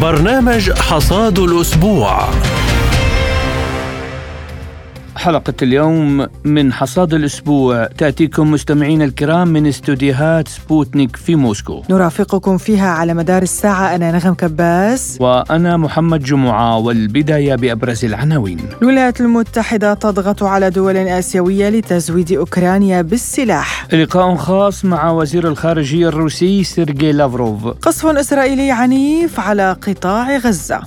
برنامج حصاد الأسبوع. حلقة اليوم من حصاد الأسبوع. تأتيكم مستمعين الكرام من استوديوهات سبوتنيك في موسكو. نرافقكم فيها على مدار الساعة. أنا نغم كباس. وأنا محمد جمعة والبداية بأبرز العناوين. الولايات المتحدة تضغط على دول آسيوية لتزويد أوكرانيا بالسلاح. لقاء خاص مع وزير الخارجية الروسي سيرجي لافروف. قصف إسرائيلي عنيف على قطاع غزة.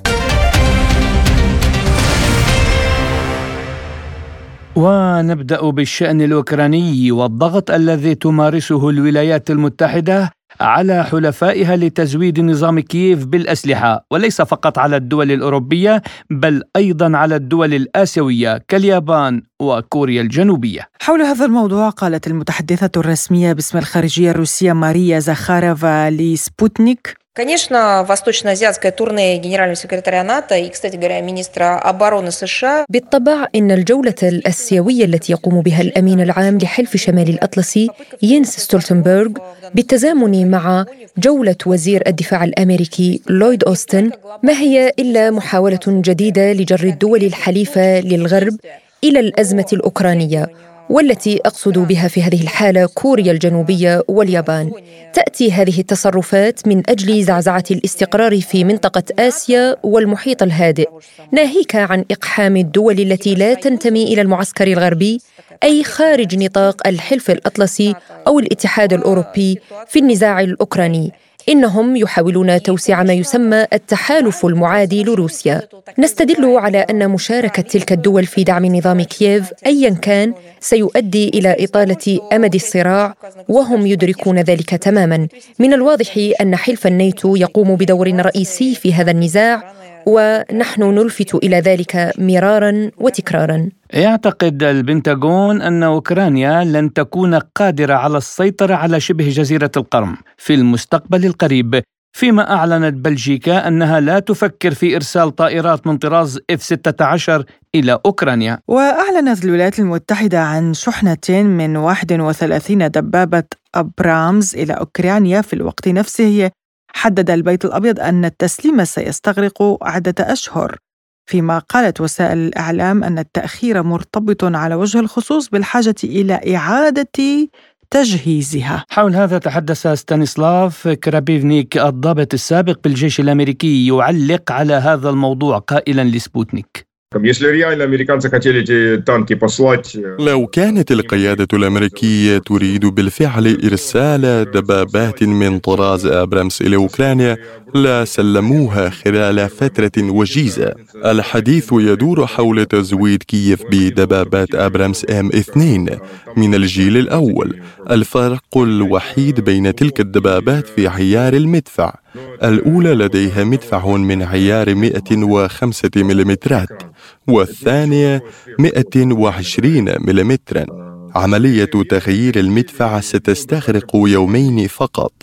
ونبدأ بالشأن الأوكراني والضغط الذي تمارسه الولايات المتحدة على حلفائها لتزويد نظام كييف بالأسلحة وليس فقط على الدول الأوروبية بل أيضا على الدول الآسيوية كاليابان وكوريا الجنوبية. حول هذا الموضوع قالت المتحدثة الرسمية باسم الخارجية الروسية ماريا زخارفا لسبوتنيك Конечно, восточно-азиатское турне генерального секретаря НАТО и, кстати говоря, министра обороны США بالطبع إن الجولة الأسيوية التي يقوم بها الأمين العام لحلف شمال الأطلسي ينس ستولتنبرغ بالتزامن مع جولة وزير الدفاع الأمريكي لويد أوستن ما هي إلا محاولة جديدة لجر الدول الحليفة للغرب إلى الأزمة الأوكرانية والتي أقصد بها في هذه الحالة كوريا الجنوبية واليابان. تأتي هذه التصرفات من أجل زعزعة الاستقرار في منطقة آسيا والمحيط الهادئ ناهيك عن إقحام الدول التي لا تنتمي إلى المعسكر الغربي أي خارج نطاق الحلف الأطلسي أو الاتحاد الأوروبي في النزاع الأوكراني. إنهم يحاولون توسيع ما يسمى التحالف المعادي لروسيا. نستدل على أن مشاركة تلك الدول في دعم نظام كييف ايا كان سيؤدي إلى إطالة أمد الصراع وهم يدركون ذلك تماما. من الواضح أن حلف الناتو يقوم بدور رئيسي في هذا النزاع ونحن نلفت إلى ذلك مرارا وتكرارا يعتقد البنتاغون أن أوكرانيا لن تكون قادرة على السيطرة على شبه جزيرة القرم في المستقبل القريب فيما أعلنت بلجيكا أنها لا تفكر في إرسال طائرات من طراز إف 16 إلى أوكرانيا. وأعلنت الولايات المتحدة عن شحنة من 31 دبابة أبرامز إلى أوكرانيا في الوقت نفسه حدد البيت الأبيض أن التسليم سيستغرق عدة أشهر فيما قالت وسائل الإعلام أن التأخير مرتبط على وجه الخصوص بالحاجة إلى إعادة تجهيزها. حول هذا تحدث ستانيسلاف كرابيفنيك الضابط السابق بالجيش الأمريكي يعلق على هذا الموضوع قائلا لسبوتنيك. لو كانت القيادة الأمريكية تريد بالفعل إرسال دبابات من طراز أبرامس إلى أوكرانيا لا سلموها خلال فترة وجيزة. الحديث يدور حول تزويد كييف بدبابات أبرامس إم 2 من الجيل الأول. الفرق الوحيد بين تلك الدبابات في عيار المدفع. الأولى لديها مدفع من عيار 105 ملم والثانية 120 ملم عملية تغيير المدفع ستستغرق يومين فقط.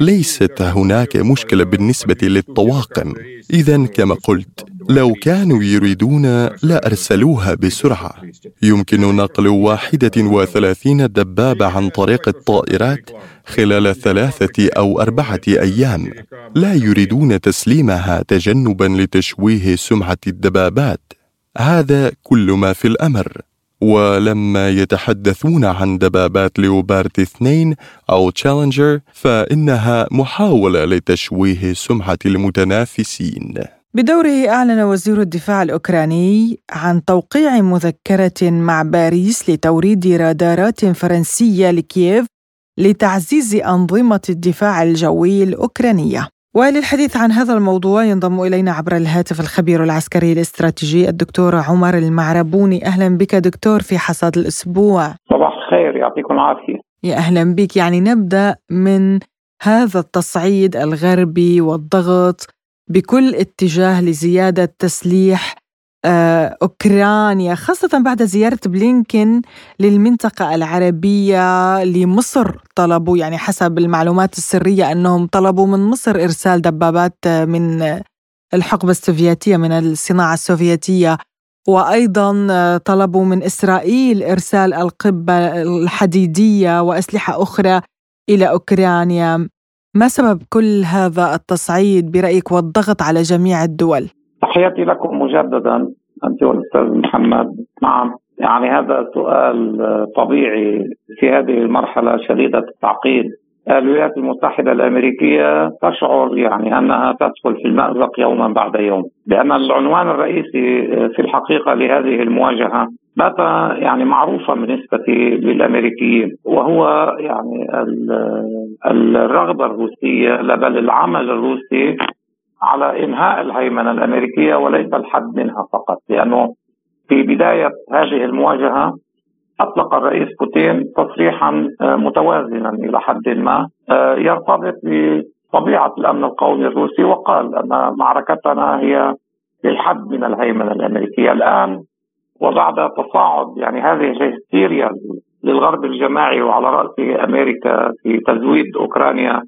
ليست هناك مشكلة بالنسبة للطواقم. إذا كما قلت لو كانوا يريدون لا أرسلوها بسرعة. يمكن نقل واحدة وثلاثين دبابة عن طريق الطائرات خلال ثلاثة أو أربعة أيام. لا يريدون تسليمها تجنبا لتشويه سمعة الدبابات. هذا كل ما في الأمر. ولما يتحدثون عن دبابات ليوبارد اثنين أو تشالنجر فإنها محاولة لتشويه سمعة المتنافسين. بدوره أعلن وزير الدفاع الأوكراني عن توقيع مذكرة مع باريس لتوريد رادارات فرنسية لكييف لتعزيز أنظمة الدفاع الجوي الأوكرانية. وللحديث عن هذا الموضوع ينضم إلينا عبر الهاتف الخبير العسكري الاستراتيجي الدكتور عمر المعربوني. أهلا بك دكتور في حصاد الأسبوع. صباح الخير يعطيكم العافية. يا أهلا بك. يعني نبدأ من هذا التصعيد الغربي والضغط بكل اتجاه لزيادة تسليح أوكرانيا خاصة بعد زيارة بلينكن للمنطقة العربية لمصر. طلبوا يعني حسب المعلومات السرية أنهم طلبوا من مصر إرسال دبابات من الحقبة السوفيتية من الصناعة السوفيتية. وأيضا طلبوا من إسرائيل إرسال القبة الحديدية وأسلحة أخرى إلى أوكرانيا. ما سبب كل هذا التصعيد؟ برأيك والضغط على جميع الدول؟ تحياتي لكم مجددا أنت والأستاذ محمد. نعم يعني هذا سؤال طبيعي في هذه المرحلة شديدة التعقيد. الولايات المتحدة الأمريكية تشعر يعني أنها تدخل في المأزق يوما بعد يوم لأن العنوان الرئيسي في الحقيقة لهذه المواجهة بات يعني معروفا بالنسبة للأمريكيين وهو يعني الرغبة الروسية بل العمل الروسي على إنهاء الهيمنة الأمريكية وليس الحد منها فقط لأنه في بداية هذه المواجهة أطلق الرئيس بوتين تصريحا آه، متوازنا إلى حد ما آه، يرتبط بطبيعة الأمن القومي الروسي وقال أن معركتنا هي للحد من الهيمنة الأمريكية. الآن وبعد تصاعد يعني هذه الهستيريا للغرب الجماعي وعلى رأس أمريكا في تزويد أوكرانيا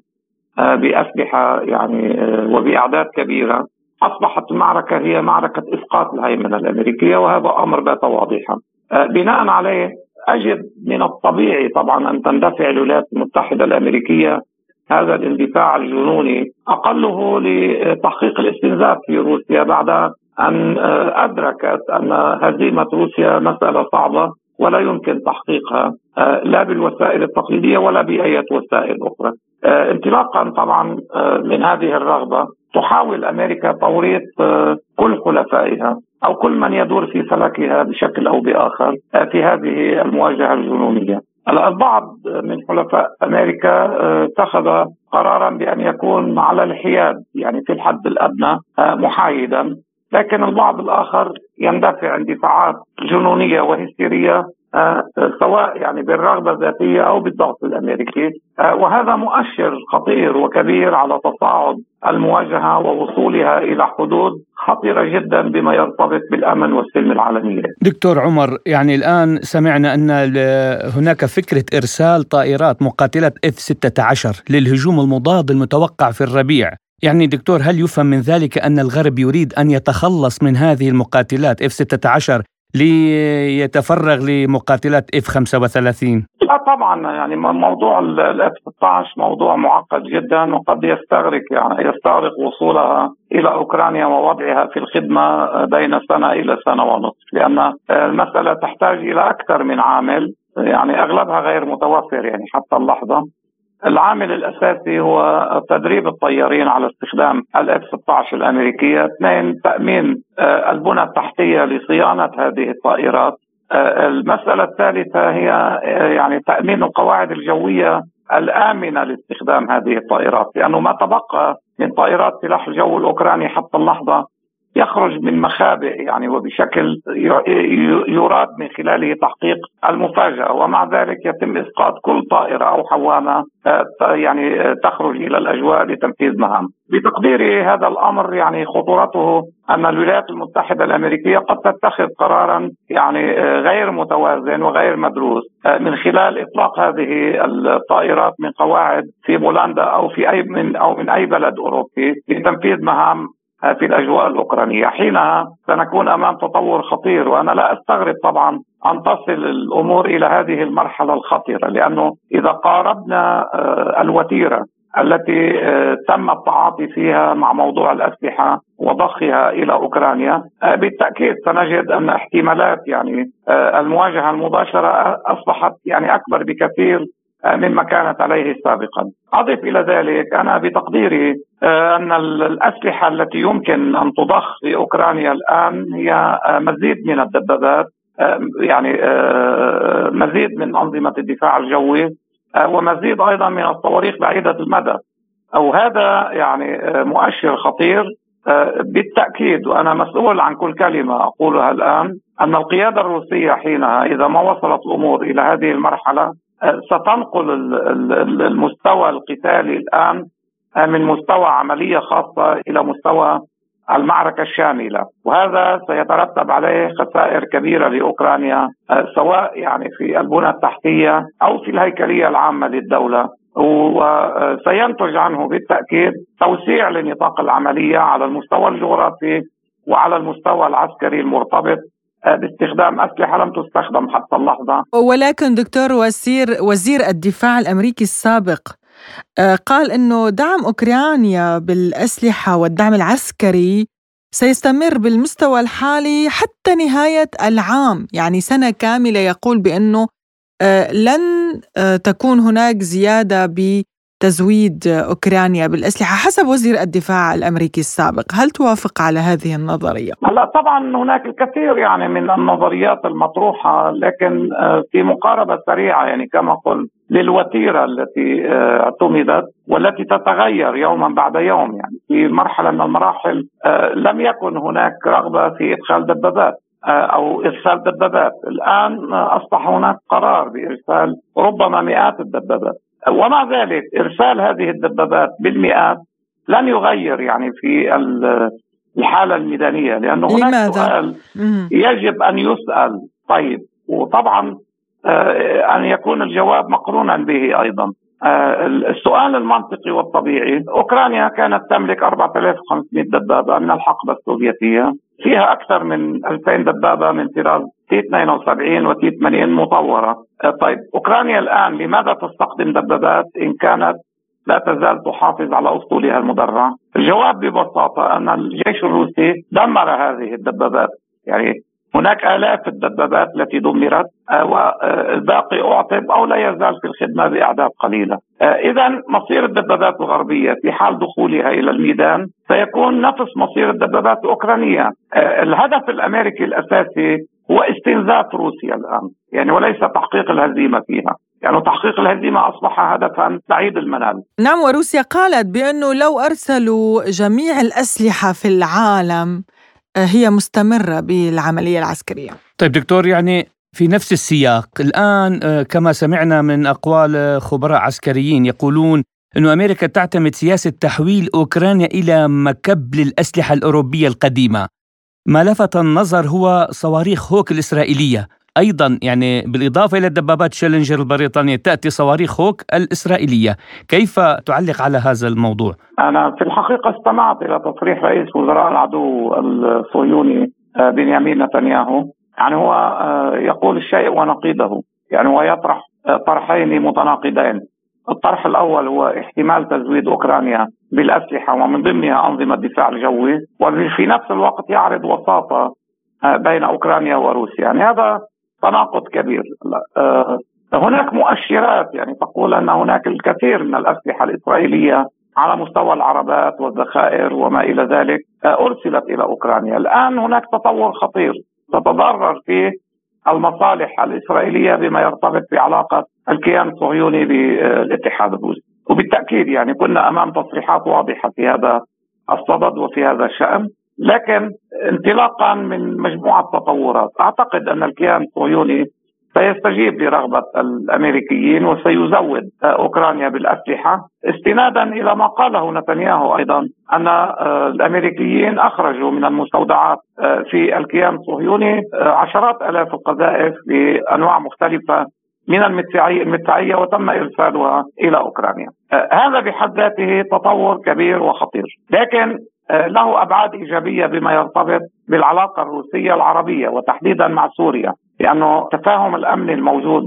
بأسلحة يعني وبأعداد كبيرة أصبحت المعركة هي معركة إسقاط الهيمنة الأمريكية وهذا أمر بات واضحا بناء عليه أجد من الطبيعي طبعا أن تندفع الولايات المتحدة الأمريكية هذا الاندفاع الجنوني أقله لتحقيق الاستنزاف في روسيا بعد أن آه، أدركت أن هزيمة روسيا مسألة صعبة ولا يمكن تحقيقها آه، لا بالوسائل التقليدية ولا بأي وسائل أخرى. انطلاقا طبعا من هذه الرغبة تحاول أمريكا توريط كل حلفائها أو كل من يدور في فلكها بشكل أو بآخر في هذه المواجهة الجنونية. البعض من حلفاء أمريكا آه، اتخذ قرارا بأن يكون على الحياد يعني في الحد الأدنى آه، محايدا لكن البعض الآخر يندفع اندفاعات جنونية وهستيرية آه، سواء يعني بالرغبة الذاتية أو بالضغط الأمريكي آه، وهذا مؤشر خطير وكبير على تصاعد المواجهة ووصولها إلى حدود خطيرة جدا بما يرتبط بالأمن والسلم العالمية. دكتور عمر يعني الآن سمعنا أن هناك فكرة إرسال طائرات مقاتلة إف 16 للهجوم المضاد المتوقع في الربيع. يعني دكتور هل يفهم من ذلك أن الغرب يريد أن يتخلص من هذه المقاتلات إف 16 ليتفرغ لمقاتلات اف 35 لا طبعا يعني موضوع الاف 16 موضوع معقد جدا وقد يستغرق يعني يستغرق وصولها إلى أوكرانيا ووضعها في الخدمة بين سنة إلى سنة ونصف لأن المسألة تحتاج إلى أكثر من عامل يعني أغلبها غير متوفر يعني حتى اللحظة. العامل الأساسي هو تدريب الطيارين على استخدام الإف 16 الأمريكية، اثنين تأمين آه، البنى التحتية لصيانة هذه الطائرات، آه، المسألة الثالثة هي آه، يعني تأمين القواعد الجوية الآمنة لاستخدام هذه الطائرات، لأنه ما تبقى من طائرات سلاح الجو الأوكراني حتى اللحظة يخرج من مخابئ يعني وبشكل يراد من خلاله تحقيق المفاجأة ومع ذلك يتم إسقاط كل طائرة أو حوامة آه، يعني آه، تخرج إلى الأجواء لتنفيذ مهام. بتقديري هذا الأمر يعني خطورته أن الولايات المتحدة الأمريكية قد تتخذ قرارا يعني آه، غير متوازن وغير مدروس من خلال إطلاق هذه الطائرات من قواعد في بولندا أو في أي من أو من أي بلد أوروبي لتنفيذ مهام في الأجواء الأوكرانية، حينها سنكون أمام تطور خطير وأنا لا أستغرب طبعا أن تصل الأمور إلى هذه المرحلة الخطيرة لأنه إذا قاربنا آه، الوتيرة التي آه، تم التعاطي فيها مع موضوع الأسلحة وضخها إلى أوكرانيا آه، بالتأكيد سنجد أن احتمالات يعني المواجهة المباشرة أصبحت يعني أكبر بكثير مما كانت عليه سابقا. أضف إلى ذلك أنا بتقديري آه، أن الأسلحة التي يمكن أن تضخ في أوكرانيا الآن هي آه، مزيد من الدبابات آه، يعني مزيد من أنظمة الدفاع الجوي ومزيد أيضا من الصواريخ بعيدة المدى. أو هذا يعني مؤشر خطير. بالتأكيد وأنا مسؤول عن كل كلمة أقولها الآن أن القيادة الروسية حينها إذا ما وصلت الأمور إلى هذه المرحلة ستنقل المستوى القتالي الآن من مستوى عملية خاصة إلى مستوى المعركة الشاملة. وهذا سيترتب عليه خسائر كبيرة لأوكرانيا سواء يعني في البنى التحتية أو في الهيكلية العامة للدولة. وسينتج عنه بالتأكيد توسيع لنطاق العملية على المستوى الجغرافي وعلى المستوى العسكري المرتبط آه، باستخدام أسلحة لم تستخدم حتى اللحظة. ولكن دكتور وزير وزير الدفاع الأمريكي السابق آه، قال إنه دعم أوكرانيا بالأسلحة والدعم العسكري سيستمر بالمستوى الحالي حتى نهاية العام، يعني سنة كاملة يقول بأنه آه، لن آه، تكون هناك زيادة بتزويد أوكرانيا بالأسلحة حسب وزير الدفاع الأمريكي السابق، هل توافق على هذه النظرية؟ لا طبعا هناك الكثير يعني من النظريات المطروحة لكن آه، في مقاربة سريعة يعني كما قلت للوتيرة التي اعتمدت والتي تتغير يوما بعد يوم يعني في مرحلة من المراحل لم يكن هناك رغبة في إدخال دبابات آه، أو إرسال دبابات، الآن أصبح هناك قرار بإرسال ربما مئات الدبابات، ومع ذلك إرسال هذه الدبابات بالمئات لن يغير يعني في الحالة الميدانية لأنه هناك لماذا؟ سؤال يجب أن يسأل. طيب وطبعا آه، أن يكون الجواب مقرونا به أيضا. آه، السؤال المنطقي والطبيعي أوكرانيا كانت تملك 4500 دبابة من الحقبة السوفيتية. فيها أكثر من 2000 دبابة من طراز تي 72 وتي 80 مطورة. آه، طيب أوكرانيا الآن لماذا تستخدم دبابات إن كانت لا تزال تحافظ على أسطولها المدرع؟ الجواب ببساطة أن الجيش الروسي دمر هذه الدبابات. يعني هناك آلاف الدبابات التي دمرت آه، والباقي أعطب أو لا يزال في الخدمة بأعداد قليلة. آه، إذا مصير الدبابات الغربية في حال دخولها إلى الميدان سيكون نفس مصير الدبابات الأوكرانية. الهدف الأمريكي الأساسي هو استنزاف روسيا الآن. يعني وليس تحقيق الهزيمة فيها. يعني تحقيق الهزيمة أصبح هدفا بعيد المنال. نعم وروسيا قالت بأنه لو أرسلوا جميع الأسلحة في العالم هي مستمرة بالعملية العسكرية. طيب دكتور يعني في نفس السياق الآن آه، كما سمعنا من أقوال خبراء عسكريين يقولون أن أمريكا تعتمد سياسة تحويل أوكرانيا إلى مكب للأسلحة الأوروبية القديمة. ما لفت النظر هو صواريخ هوك الإسرائيلية. أيضا يعني بالإضافة إلى الدبابات شيلنجر البريطانية تأتي صواريخ هوك الإسرائيلية، كيف تعلق على هذا الموضوع؟ أنا في الحقيقة استمعت إلى تصريح رئيس وزراء العدو الصهيوني آه، بنيامين نتنياهو، يعني هو آه، يقول الشيء ونقيضه، يعني هو يطرح آه، طرحين متناقضين، الطرح الأول هو احتمال تزويد أوكرانيا. بالأسلحة ومن ضمنها أنظمة الدفاع الجوي وفي نفس الوقت يعرض وساطة بين أوكرانيا وروسيا، يعني هذا تناقض كبير. آه، هناك مؤشرات يعني تقول أن هناك الكثير من الأسلحة الإسرائيلية على مستوى العربات والذخائر وما إلى ذلك آه، أرسلت إلى أوكرانيا، الآن هناك تطور خطير. تتضرر فيه المصالح الإسرائيلية بما يرتبط بعلاقة الكيان الصهيوني بالاتحاد الروسي، وبالتأكيد يعني كنا أمام تصريحات واضحة في هذا الصدد وفي هذا الشأن، لكن انطلاقا من مجموعة تطورات. أعتقد أن الكيان الصهيوني سيستجيب لرغبة الأمريكيين وسيزود أوكرانيا بالأسلحة استنادا إلى ما قاله نتنياهو أيضا أن الأمريكيين أخرجوا من المستودعات في الكيان الصهيوني عشرات آلاف القذائف بانواع مختلفة من المدفعية وتم إرسالها إلى أوكرانيا. هذا بحد ذاته تطور كبير وخطير. لكن آه، له أبعاد إيجابية بما يرتبط بالعلاقة الروسية العربية وتحديدا مع سوريا لأنه التفاهم الامني الموجود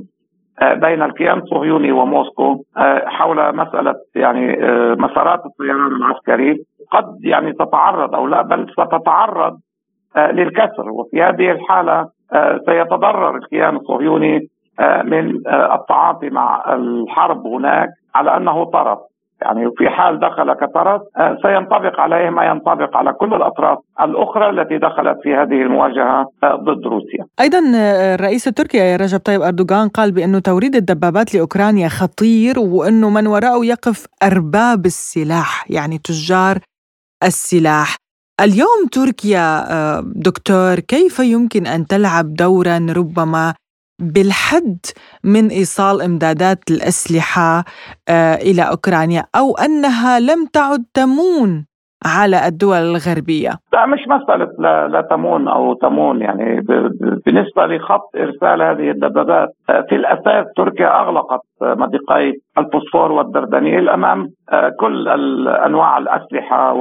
آه، بين الكيان الصهيوني وموسكو آه، حول مسألة يعني مسارات الطيران العسكري. قد يعني تتعرض أو لا بل ستتعرض للكسر. وفي هذه الحالة سيتضرر الكيان الصهيوني من التعاطي مع الحرب هناك على أنه طرف يعني في حال دخل كطرف آه، سينطبق عليه ما ينطبق على كل الأطراف الأخرى التي دخلت في هذه المواجهة آه، ضد روسيا. أيضا آه، الرئيس التركي رجب طيب أردوغان قال بانه توريد الدبابات لأوكرانيا خطير وانه من وراءه يقف أرباب السلاح يعني تجار السلاح. اليوم تركيا دكتور كيف يمكن أن تلعب دورا ربما بالحد من إيصال إمدادات الأسلحة آه، إلى أوكرانيا أو أنها لم تعد تمون على الدول الغربية. لا مش مسألة لا, لا تمون أو تمون يعني بالنسبة لخط إرسال هذه الدبابات في الأساس تركيا أغلقت مضيقي الفوسفور والدردنيل أمام كل أنواع الأسلحة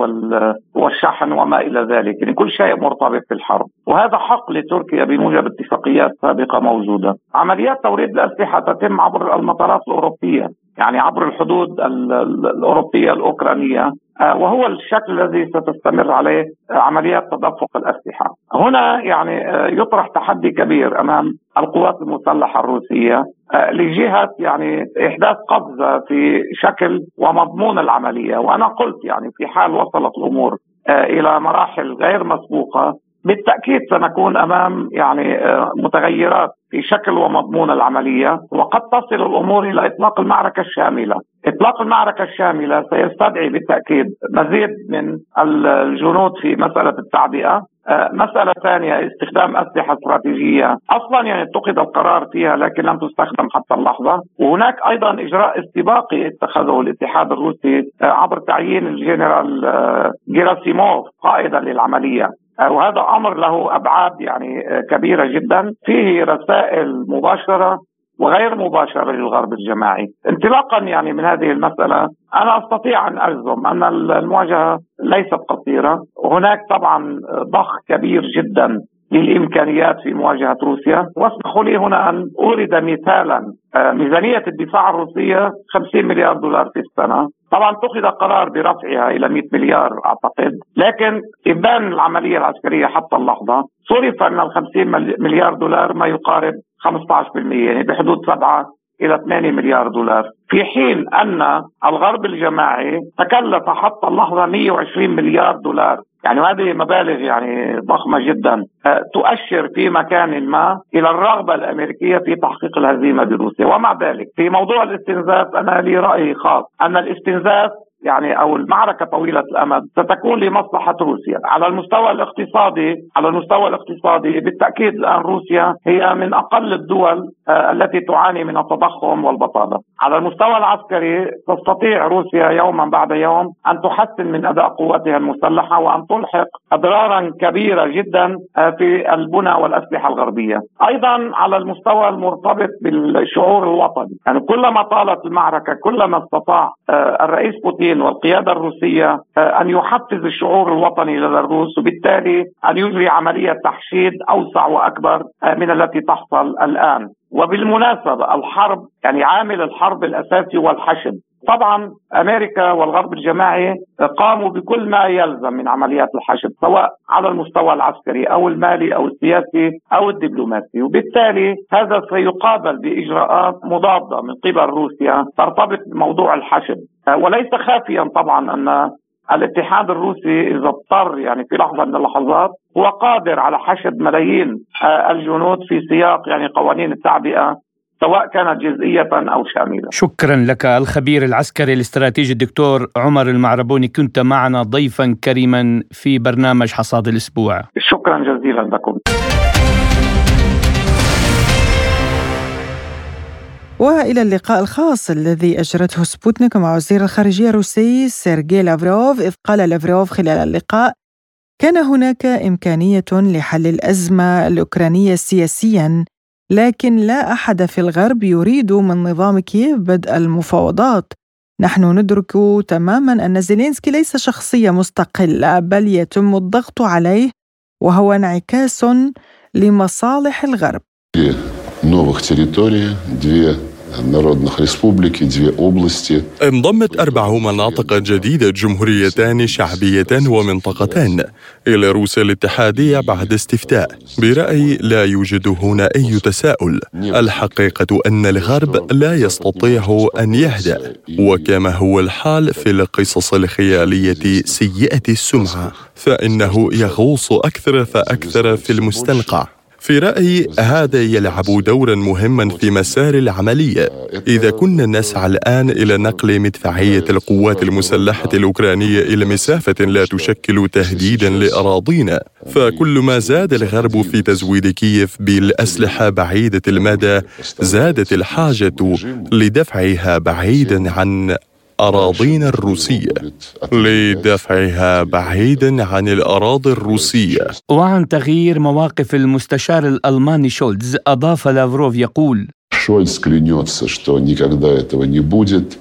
والشحن وما إلى ذلك يعني كل شيء مرتبط بالحرب. وهذا حق لتركيا بموجب اتفاقيات سابقة موجودة. عمليات توريد الأسلحة تتم عبر المطارات الأوروبية يعني عبر الحدود الأوروبية الأوكرانية. آه، وهو الشكل الذي ستستمر عليه عمليات تدفق الأسلحة. هنا يعني آه، يطرح تحدي كبير أمام القوات المسلحة الروسية آه، لجهة يعني إحداث قفزة في شكل ومضمون العملية، وأنا قلت يعني في حال وصلت الأمور إلى مراحل غير مسبوقة بالتأكيد سنكون أمام يعني متغيرات في شكل ومضمون العملية وقد تصل الأمور إلى إطلاق المعركة الشاملة. إطلاق المعركة الشاملة سيستدعي بالتأكيد مزيد من الجنود في مسألة التعبئة. آه، مسألة ثانية استخدام أسلحة استراتيجية. أصلا يعني اتخذ القرار فيها لكن لم تستخدم حتى اللحظة. وهناك أيضا إجراء استباقي اتخذه الاتحاد الروسي آه، عبر تعيين الجنرال آه، جيراسيموف قائدا للعملية. وهذا أمر له أبعاد يعني كبيرة جدا. فيه رسائل مباشرة وغير مباشره للغرب الجماعي. انطلاقا يعني من هذه المسألة أنا أستطيع أن اجزم أن المواجهة ليست قصيرة. وهناك طبعا ضخ كبير جدا للإمكانيات في مواجهة روسيا. واسمحوا لي هنا أن أورد مثالا آه، ميزانية الدفاع الروسية 50 مليار دولار في السنة. طبعا اتخذ قرار برفعها إلى 100 مليار أعتقد. لكن إبان العملية العسكرية حتى اللحظة صرف من ال 50 مليار دولار ما يقارب 15% يعني بحدود 7 إلى 8 مليار دولار. في حين أن الغرب الجماعي تكلف حتى اللحظة 120 مليار دولار. يعني هذه مبالغ يعني ضخمة جدا. آه، تؤشر في مكان ما إلى الرغبة الأمريكية في تحقيق الهزيمة بروسيا. ومع ذلك في موضوع الاستنزاف أنا لي رأي خاص. أن الاستنزاف يعني أو المعركة طويلة الأمد ستكون لمصلحة روسيا، على المستوى الاقتصادي على المستوى الاقتصادي بالتأكيد الآن روسيا هي من أقل الدول آه، التي تعاني من التضخم والبطالة. على المستوى العسكري تستطيع روسيا يوما بعد يوم أن تحسن من أداء قواتها المسلحة وأن تلحق اضرارا كبيرة جدا آه، في البنى والأسلحة الغربية. أيضا على المستوى المرتبط بالشعور الوطني، يعني كلما طالت المعركة كلما استطاع آه، الرئيس بوتين والقيادة الروسية أن يحفز الشعور الوطني لدى الروس وبالتالي أن يجري عملية تحشيد أوسع وأكبر من التي تحصل الآن. وبالمناسبة الحرب يعني عامل الحرب الأساسي هو الحشد طبعا أمريكا والغرب الجماعي قاموا بكل ما يلزم من عمليات الحشد سواء على المستوى العسكري أو المالي أو السياسي أو الدبلوماسي. وبالتالي هذا سيقابل بإجراءات مضادة من قبل روسيا ترتبط بموضوع الحشد. وليس خافيا طبعا أن الاتحاد الروسي إذا اضطر يعني في لحظة من اللحظات هو قادر على حشد ملايين الجنود في سياق يعني قوانين التعبئة سواء كانت جزئية أو شاملة. شكرا لك الخبير العسكري الاستراتيجي الدكتور عمر المعربوني كنت معنا ضيفا كريما في برنامج حصاد الأسبوع. شكرا جزيلا لكم. وإلى اللقاء الخاص الذي اجرته سبوتنيك مع وزير الخارجية الروسي سيرجي لافروف إذ قال لافروف خلال اللقاء كان هناك إمكانية لحل الأزمة الأوكرانية سياسيا لكن لا احد في الغرب يريد من نظام كييف بدء المفاوضات نحن ندرك تماما ان زيلينسكي ليس شخصيه مستقله بل يتم الضغط عليه وهو انعكاس لمصالح الغرب новых территорий, две انضمت أربع مناطق جديدة جمهوريتان شعبيتان ومنطقتان إلى روسيا الاتحادية بعد استفتاء برأيي لا يوجد هنا أي تساؤل. الحقيقة أن الغرب لا يستطيع أن يهدأ وكما هو الحال في القصص الخيالية سيئة السمعة فإنه يغوص أكثر فأكثر في المستنقع. في رأيي هذا يلعب دورا مهما في مسار العملية. إذا كنا نسعى الآن إلى نقل مدفعية القوات المسلحة الأوكرانية إلى مسافة لا تشكل تهديدا لأراضينا فكل ما زاد الغرب في تزويد كييف بالأسلحة بعيدة المدى زادت الحاجة لدفعها بعيدا عن أراضينا الروسية لدفعها بعيدا عن الأراضي الروسية وعن تغيير مواقف المستشار الألماني شولتز أضاف لافروف يقول شولتز клянется, что никогда этого не будет,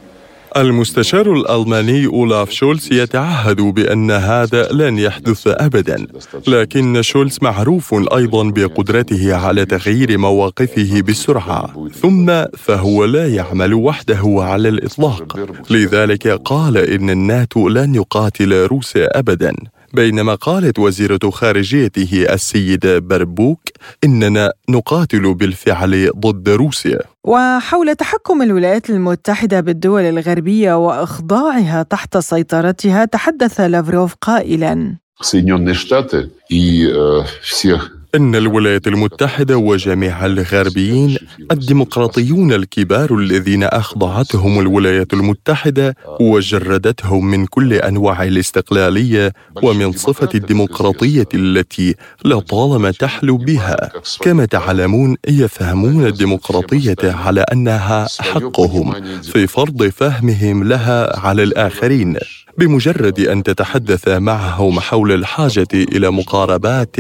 المستشار الألماني أولاف شولز يتعهد بأن هذا لن يحدث أبدا لكن شولز معروف أيضا بقدرته على تغيير مواقفه بسرعة ثم فهو لا يعمل وحده على الإطلاق. لذلك قال إن الناتو لن يقاتل روسيا أبدا. بينما قالت وزيرة خارجيته السيدة بربوك إننا نقاتل بالفعل ضد روسيا وحول تحكم الولايات المتحدة بالدول الغربية وإخضاعها تحت سيطرتها تحدث لافروف قائلا Соединенные Штаты и э, всех إن الولايات المتحدة وجميع الغربيين الديمقراطيون الكبار الذين أخضعتهم الولايات المتحدة وجردتهم من كل أنواع الاستقلالية ومن صفة الديمقراطية التي لطالما تحلو بها. كما تعلمون يفهمون الديمقراطية على أنها حقهم في فرض فهمهم لها على الآخرين. بمجرد أن تتحدث معهم حول الحاجة إلى مقاربات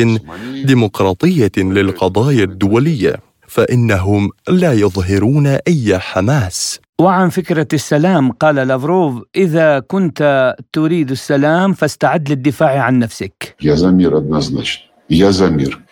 ديمقراطية للقضايا الدولية فإنهم لا يظهرون أي حماس. وعن فكرة السلام قال لافروف إذا كنت تريد السلام فاستعد للدفاع عن نفسك. يا زمير يا زمير.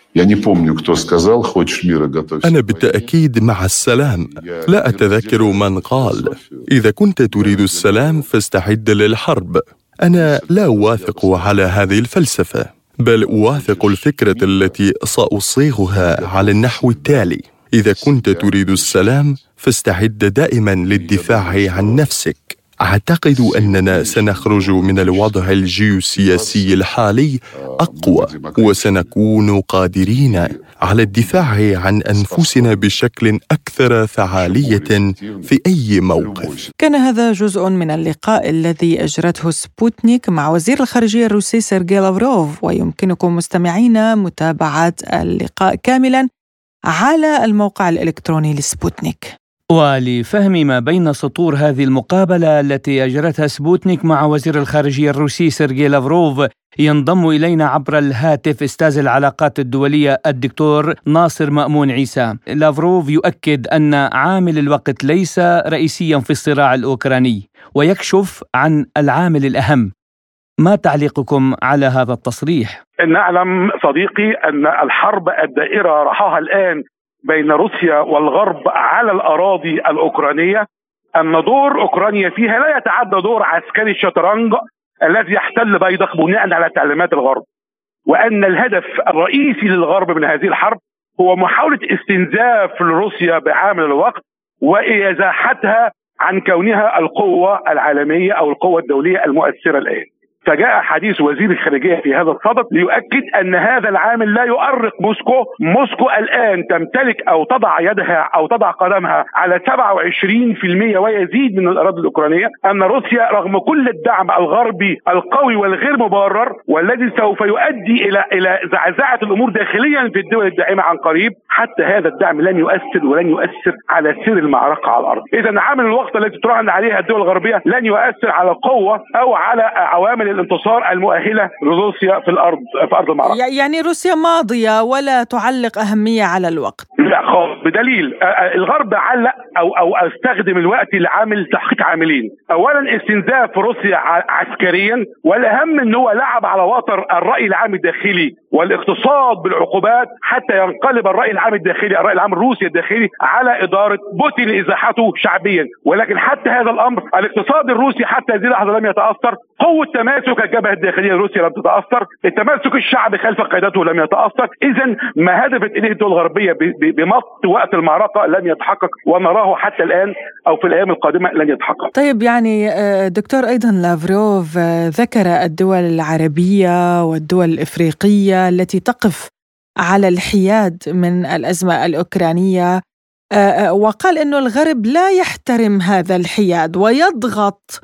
أنا بالتأكيد مع السلام. لا أتذكر من قال إذا كنت تريد السلام فاستعد للحرب. أنا لا أوافق على هذه الفلسفة بل أوافق الفكرة التي سأصيغها على النحو التالي. إذا كنت تريد السلام فاستعد دائما للدفاع عن نفسك. أعتقد أننا سنخرج من الوضع الجيوسياسي الحالي أقوى وسنكون قادرين على الدفاع عن أنفسنا بشكل أكثر فعالية في أي موقف. كان هذا جزء من اللقاء الذي أجرته سبوتنيك مع وزير الخارجية الروسي سيرجي لافروف ويمكنكم مستمعينا متابعة اللقاء كاملا على الموقع الإلكتروني لسبوتنيك. ولفهم ما بين سطور هذه المقابلة التي أجرتها سبوتنيك مع وزير الخارجية الروسي سيرجي لافروف ينضم إلينا عبر الهاتف أستاذ العلاقات الدولية الدكتور ناصر مأمون عيسى لافروف يؤكد أن عامل الوقت ليس رئيسيا في الصراع الأوكراني ويكشف عن العامل الأهم ما تعليقكم على هذا التصريح؟ نعلم صديقي أن الحرب الدائرة رحاها الآن بين روسيا والغرب على الأراضي الأوكرانية أن دور أوكرانيا فيها لا يتعدى دور عسكري الشطرنج الذي يحتل بيدق بناء على تعليمات الغرب وأن الهدف الرئيسي للغرب من هذه الحرب هو محاولة استنزاف لروسيا بعامل الوقت وإزاحتها عن كونها القوة العالمية أو القوة الدولية المؤثرة الآن. فجاء حديث وزير الخارجية في هذا الصدد ليؤكد أن هذا العامل لا يؤرق موسكو، موسكو الآن تمتلك أو تضع يدها أو تضع قدمها على 27% ويزيد من الأراضي الأوكرانية، أن روسيا رغم كل الدعم الغربي القوي والغير مبرر والذي سوف يؤدي إلى إلى زعزعة الأمور داخليا في الدول الداعمة عن قريب، حتى هذا الدعم لن يؤثر ولن يؤثر على سير المعركة على الأرض. اذا عامل الوقت التي تراهن عليها الدول الغربية لن يؤثر على القوه أو على عوامل الانتصار المؤهلة لروسيا في الأرض في أرض المعركة. يعني روسيا ماضية ولا تعلق أهمية على الوقت؟ لا خالص بدليل الغرب علق أو أو استخدم الوقت لعامل تحقيق عاملين، اولا استنزاف روسيا عسكريا والأهم إن هو لعب على وتر الرأي العام الداخلي والاقتصاد بالعقوبات حتى ينقلب الرأي العام الداخلي الرأي العام الروسي الداخلي على إدارة بوتين إزاحته شعبيا. ولكن حتى هذا الأمر الاقتصاد الروسي حتى هذه اللحظة لم يتأثر قوه تماسك الجبهة الداخلية الروسية لم تتأثر. التماسك الشعبي خلف قيادته لم يتأثر. اذا ما هدفت إليه الدول ب- بمط وقت المعركة لم يتحقق ونراه حتى الآن أو في الأيام القادمة لن يتحقق. طيب يعني آه، دكتور أيضا لافروف آه، ذكر الدول العربية والدول الإفريقية التي تقف على الحياد من الأزمة الأوكرانية. وقال أنه الغرب لا يحترم هذا الحياد ويضغط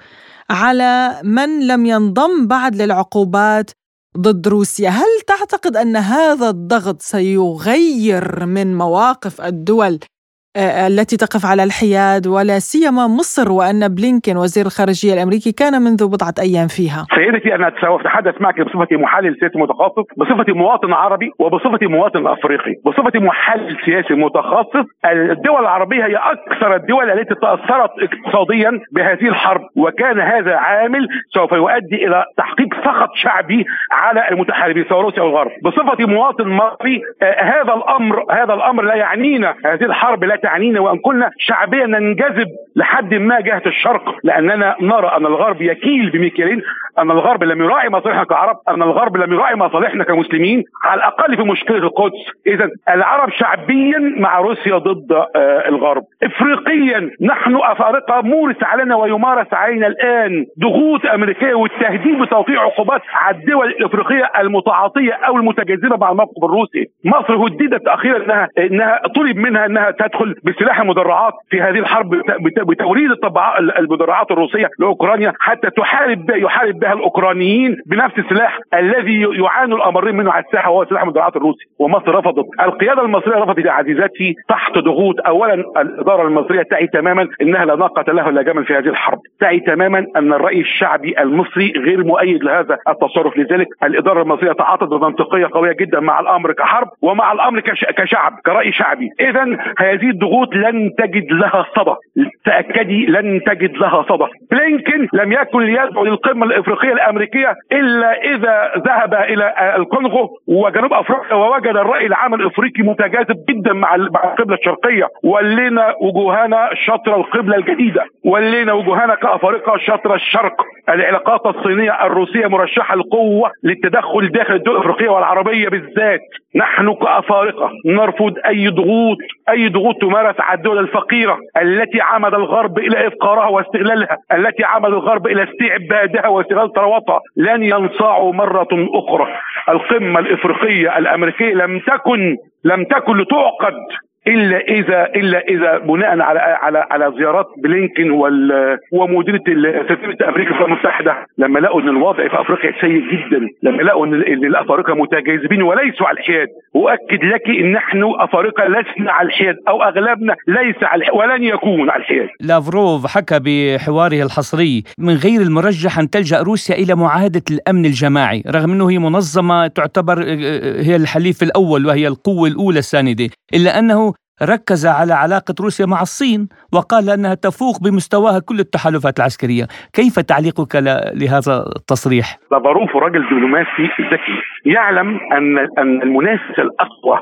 على من لم ينضم بعد للعقوبات ضد روسيا. هل تعتقد أن هذا الضغط سيغير من مواقف الدول آه، التي تقف على الحياد ولا سيما مصر وأن بلينكين وزير الخارجية الأمريكي كان منذ بضعة أيام فيها. سيدتي أنا سوف أتحدث معك بصفتي محلل سياسي متخصص بصفتي مواطن عربي وبصفتي مواطن أفريقي. بصفتي محلل سياسي متخصص الدول العربية هي أكثر الدول التي تأثرت اقتصاديا بهذه الحرب وكان هذا عامل سوف يؤدي إلى تحقيق سخط شعبي على المتحاربين سواء روسيا أو الغرب. بصفتي مواطن مصري آه هذا الأمر هذا الأمر لا يعنينا هذه الحرب لا تعنينا وأن كنا شعبيا ننجذب لحد ما جهة الشرق لأننا نرى أن الغرب يكيل بمكيالين أن الغرب لم يراعي مصالحنا كعرب أن الغرب لم يراعي مصالحنا كمسلمين على الأقل في مشكلة القدس. اذا العرب شعبيا مع روسيا ضد آه الغرب. افريقيا نحن أفارقة مورس علينا ويمارس علينا الآن ضغوط أمريكية والتهديد بتوقيع عقوبات على الدول الإفريقية المتعاطية أو المتجذبة مع الموقف الروسي. مصر هددت أخيرا إنها إنها طلب منها إنها تدخل بسلاح المدرعات في هذه الحرب بتوريد المدرعات الروسية لأوكرانيا حتى تحارب يحارب بها الأوكرانيين بنفس السلاح الذي يعاني الأمرين منه على الساحة وهو سلاح المدرعات الروسي. ومصر رفضت. القيادة المصرية رفضت يا عزيزاتي تحت ضغوط. اولا الإدارة المصرية تعي تماما إنها لا ناقه له ولا جمل في هذه الحرب. تعي تماما أن الرأي الشعبي المصري غير مؤيد لهذا التصرف. لذلك الإدارة المصرية تعاطت بمنطقيه قوية جدا مع الأمر كحرب ومع الأمر كشعب كرأي شعبي. اذا هذه الضغوط لن تجد لها صدى. تأكدي لن تجد لها صدى. بلينكن لم يكن ليدعو للقمة الإفريقية الأمريكية إلا إذا ذهب إلى الكونغو وجنوب أفريقيا ووجد الرأي العام الأفريقي متجاذب جدا مع القبلة الشرقية. ولينا وجوهنا شطر القبلة الجديدة. ولينا وجوهنا كافارقه شطر الشرق. العلاقات الصينية الروسية مرشحة القوة للتدخل داخل الدول الأفريقية والعربية بالذات. نحن كافارقه نرفض أي ضغوط أي ضغوط تمارس على الدول الفقيرة التي عمد الغرب إلى إفقارها واستغلالها التي عمد الغرب إلى استعبادها واستغلال ثرواتها لن ينصاعوا مرة أخرى. القمة الإفريقية الأمريكية لم تكن لم تكن لتعقد. إلا اذا إلا إذا بناء على على على زيارات بلينكن ومديريه سفيره أمريكا المتحدة لما لقوا إن الوضع في أفريقيا سيء جدا لما لقوا إن الافارقه متجاذبين وليسوا على الحياد. أؤكد لك إن نحن افارقه لسنا على الحياد أو أغلبنا ليس على الحياد ولن يكون على الحياد. لافروف حكى بحواره الحصري من غير المرجح أن تلجأ روسيا إلى معاهدة الأمن الجماعي. رغم إنه هي منظمة تعتبر هي الحليف الأول وهي القوة الأولى الساندة. إلا أنه ركز على علاقة روسيا مع الصين وقال أنها تفوق بمستواها كل التحالفات العسكرية. كيف تعليقك لهذا التصريح؟ لافاروف راجل دبلوماسي ذكي. يعلم أن أن المنافس الأقوى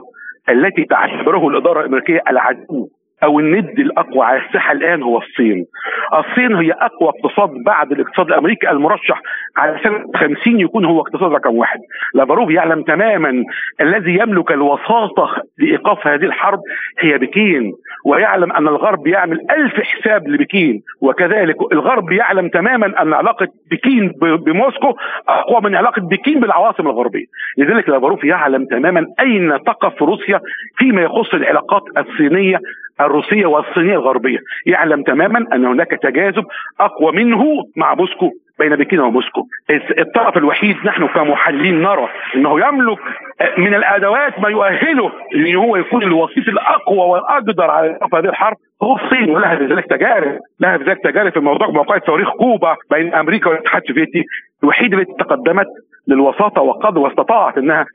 التي تعتبره الإدارة الأمريكية العدو. أو الند الأقوى على الساحة الآن هو الصين. الصين هي أقوى اقتصاد بعد الاقتصاد الأمريكي المرشح على سنة 50 يكون هو اقتصاد رقم واحد. لافاروف يعلم تماما الذي يملك الوساطة لإيقاف هذه الحرب هي بكين ويعلم أن الغرب يعمل ألف حساب لبكين وكذلك الغرب يعلم تماما أن علاقة بكين بموسكو أقوى من علاقة بكين بالعواصم الغربية. لذلك لافاروف يعلم تماما أين تقف روسيا فيما يخص العلاقات الصينية الروسية والصينية الغربية. يعلم تماما أن هناك تجاذب أقوى منه مع موسكو بين بكين وموسكو. الطرف الوحيد نحن كمحللين نرى إنه يملك من الأدوات ما يؤهله ان هو يكون الوسيط الأقوى والأقدر على هذه الحرب. هو الصين ولها بذلك تجارب. لها بذلك تجارب في موضوع موقع صواريخ كوبا بين أمريكا والاتحاد السوفيتي الوحيده التي تقدمت للوساطة وقد واستطاعت إنها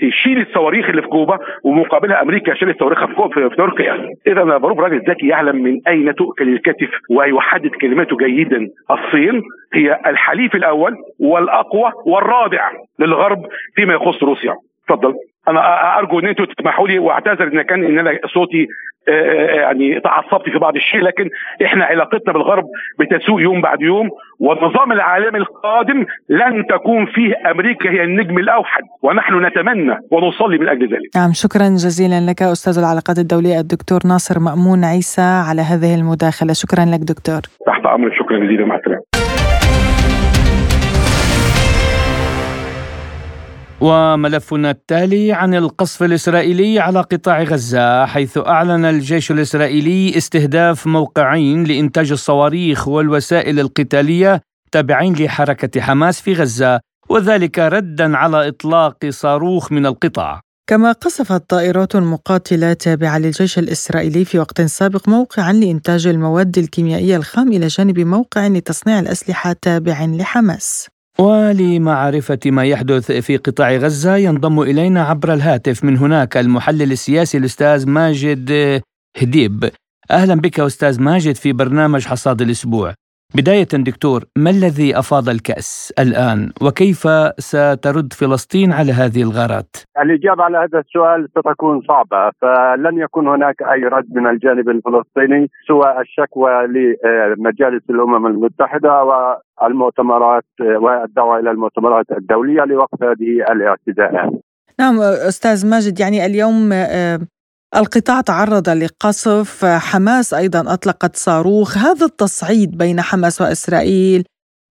تشيل الصواريخ اللي في كوبا ومقابلها أمريكا شالت صواريخها في, تركيا اذا باروف راجل ذكي يعلم من أين تؤكل الكتف ويحدد كلماته جيدا. الصين هي الحليف الأول والأقوى والرادع للغرب فيما يخص روسيا. تفضل. أنا أرجو إن أنتم تسمحوا لي وأعتذر ان كان إن أنا صوتي يعني تعصبت في بعض الشيء لكن إحنا علاقتنا بالغرب بتسوء يوم بعد يوم والنظام العالمي القادم لن تكون فيه أمريكا هي النجم الأوحد ونحن نتمنى ونصلي من أجل ذلك. نعم شكرا جزيلا لك أستاذ العلاقات الدولية الدكتور ناصر مأمون عيسى على هذه المداخلة، شكرا لك دكتور. تحت أمرك شكرا جزيلا مع السلامة. وملفنا التالي عن القصف الإسرائيلي على قطاع غزة حيث أعلن الجيش الإسرائيلي استهداف موقعين لإنتاج الصواريخ والوسائل القتالية تابعين لحركة حماس في غزة وذلك ردا على إطلاق صاروخ من القطاع. كما قصفت طائرات مقاتلة تابعة للجيش الإسرائيلي في وقت سابق موقعا لإنتاج المواد الكيميائية الخام إلى جانب موقع لتصنيع الأسلحة تابع لحماس. ولمعرفة ما يحدث في قطاع غزة ينضم إلينا عبر الهاتف من هناك المحلل السياسي الأستاذ ماجد هديب. أهلا بك أستاذ ماجد في برنامج حصاد الأسبوع. بداية دكتور ما الذي أفاض الكأس الآن وكيف سترد فلسطين على هذه الغارات؟ الإجابة على هذا السؤال ستكون صعبة فلن يكون هناك أي رد من الجانب الفلسطيني سوى الشكوى لمجالس الأمم المتحدة والمؤتمرات والدعوة إلى المؤتمرات الدولية لوقف هذه الاعتداءات نعم أستاذ ماجد يعني اليوم آه، القطاع تعرض لقصف حماس أيضا أطلقت صاروخ. هذا التصعيد بين حماس وإسرائيل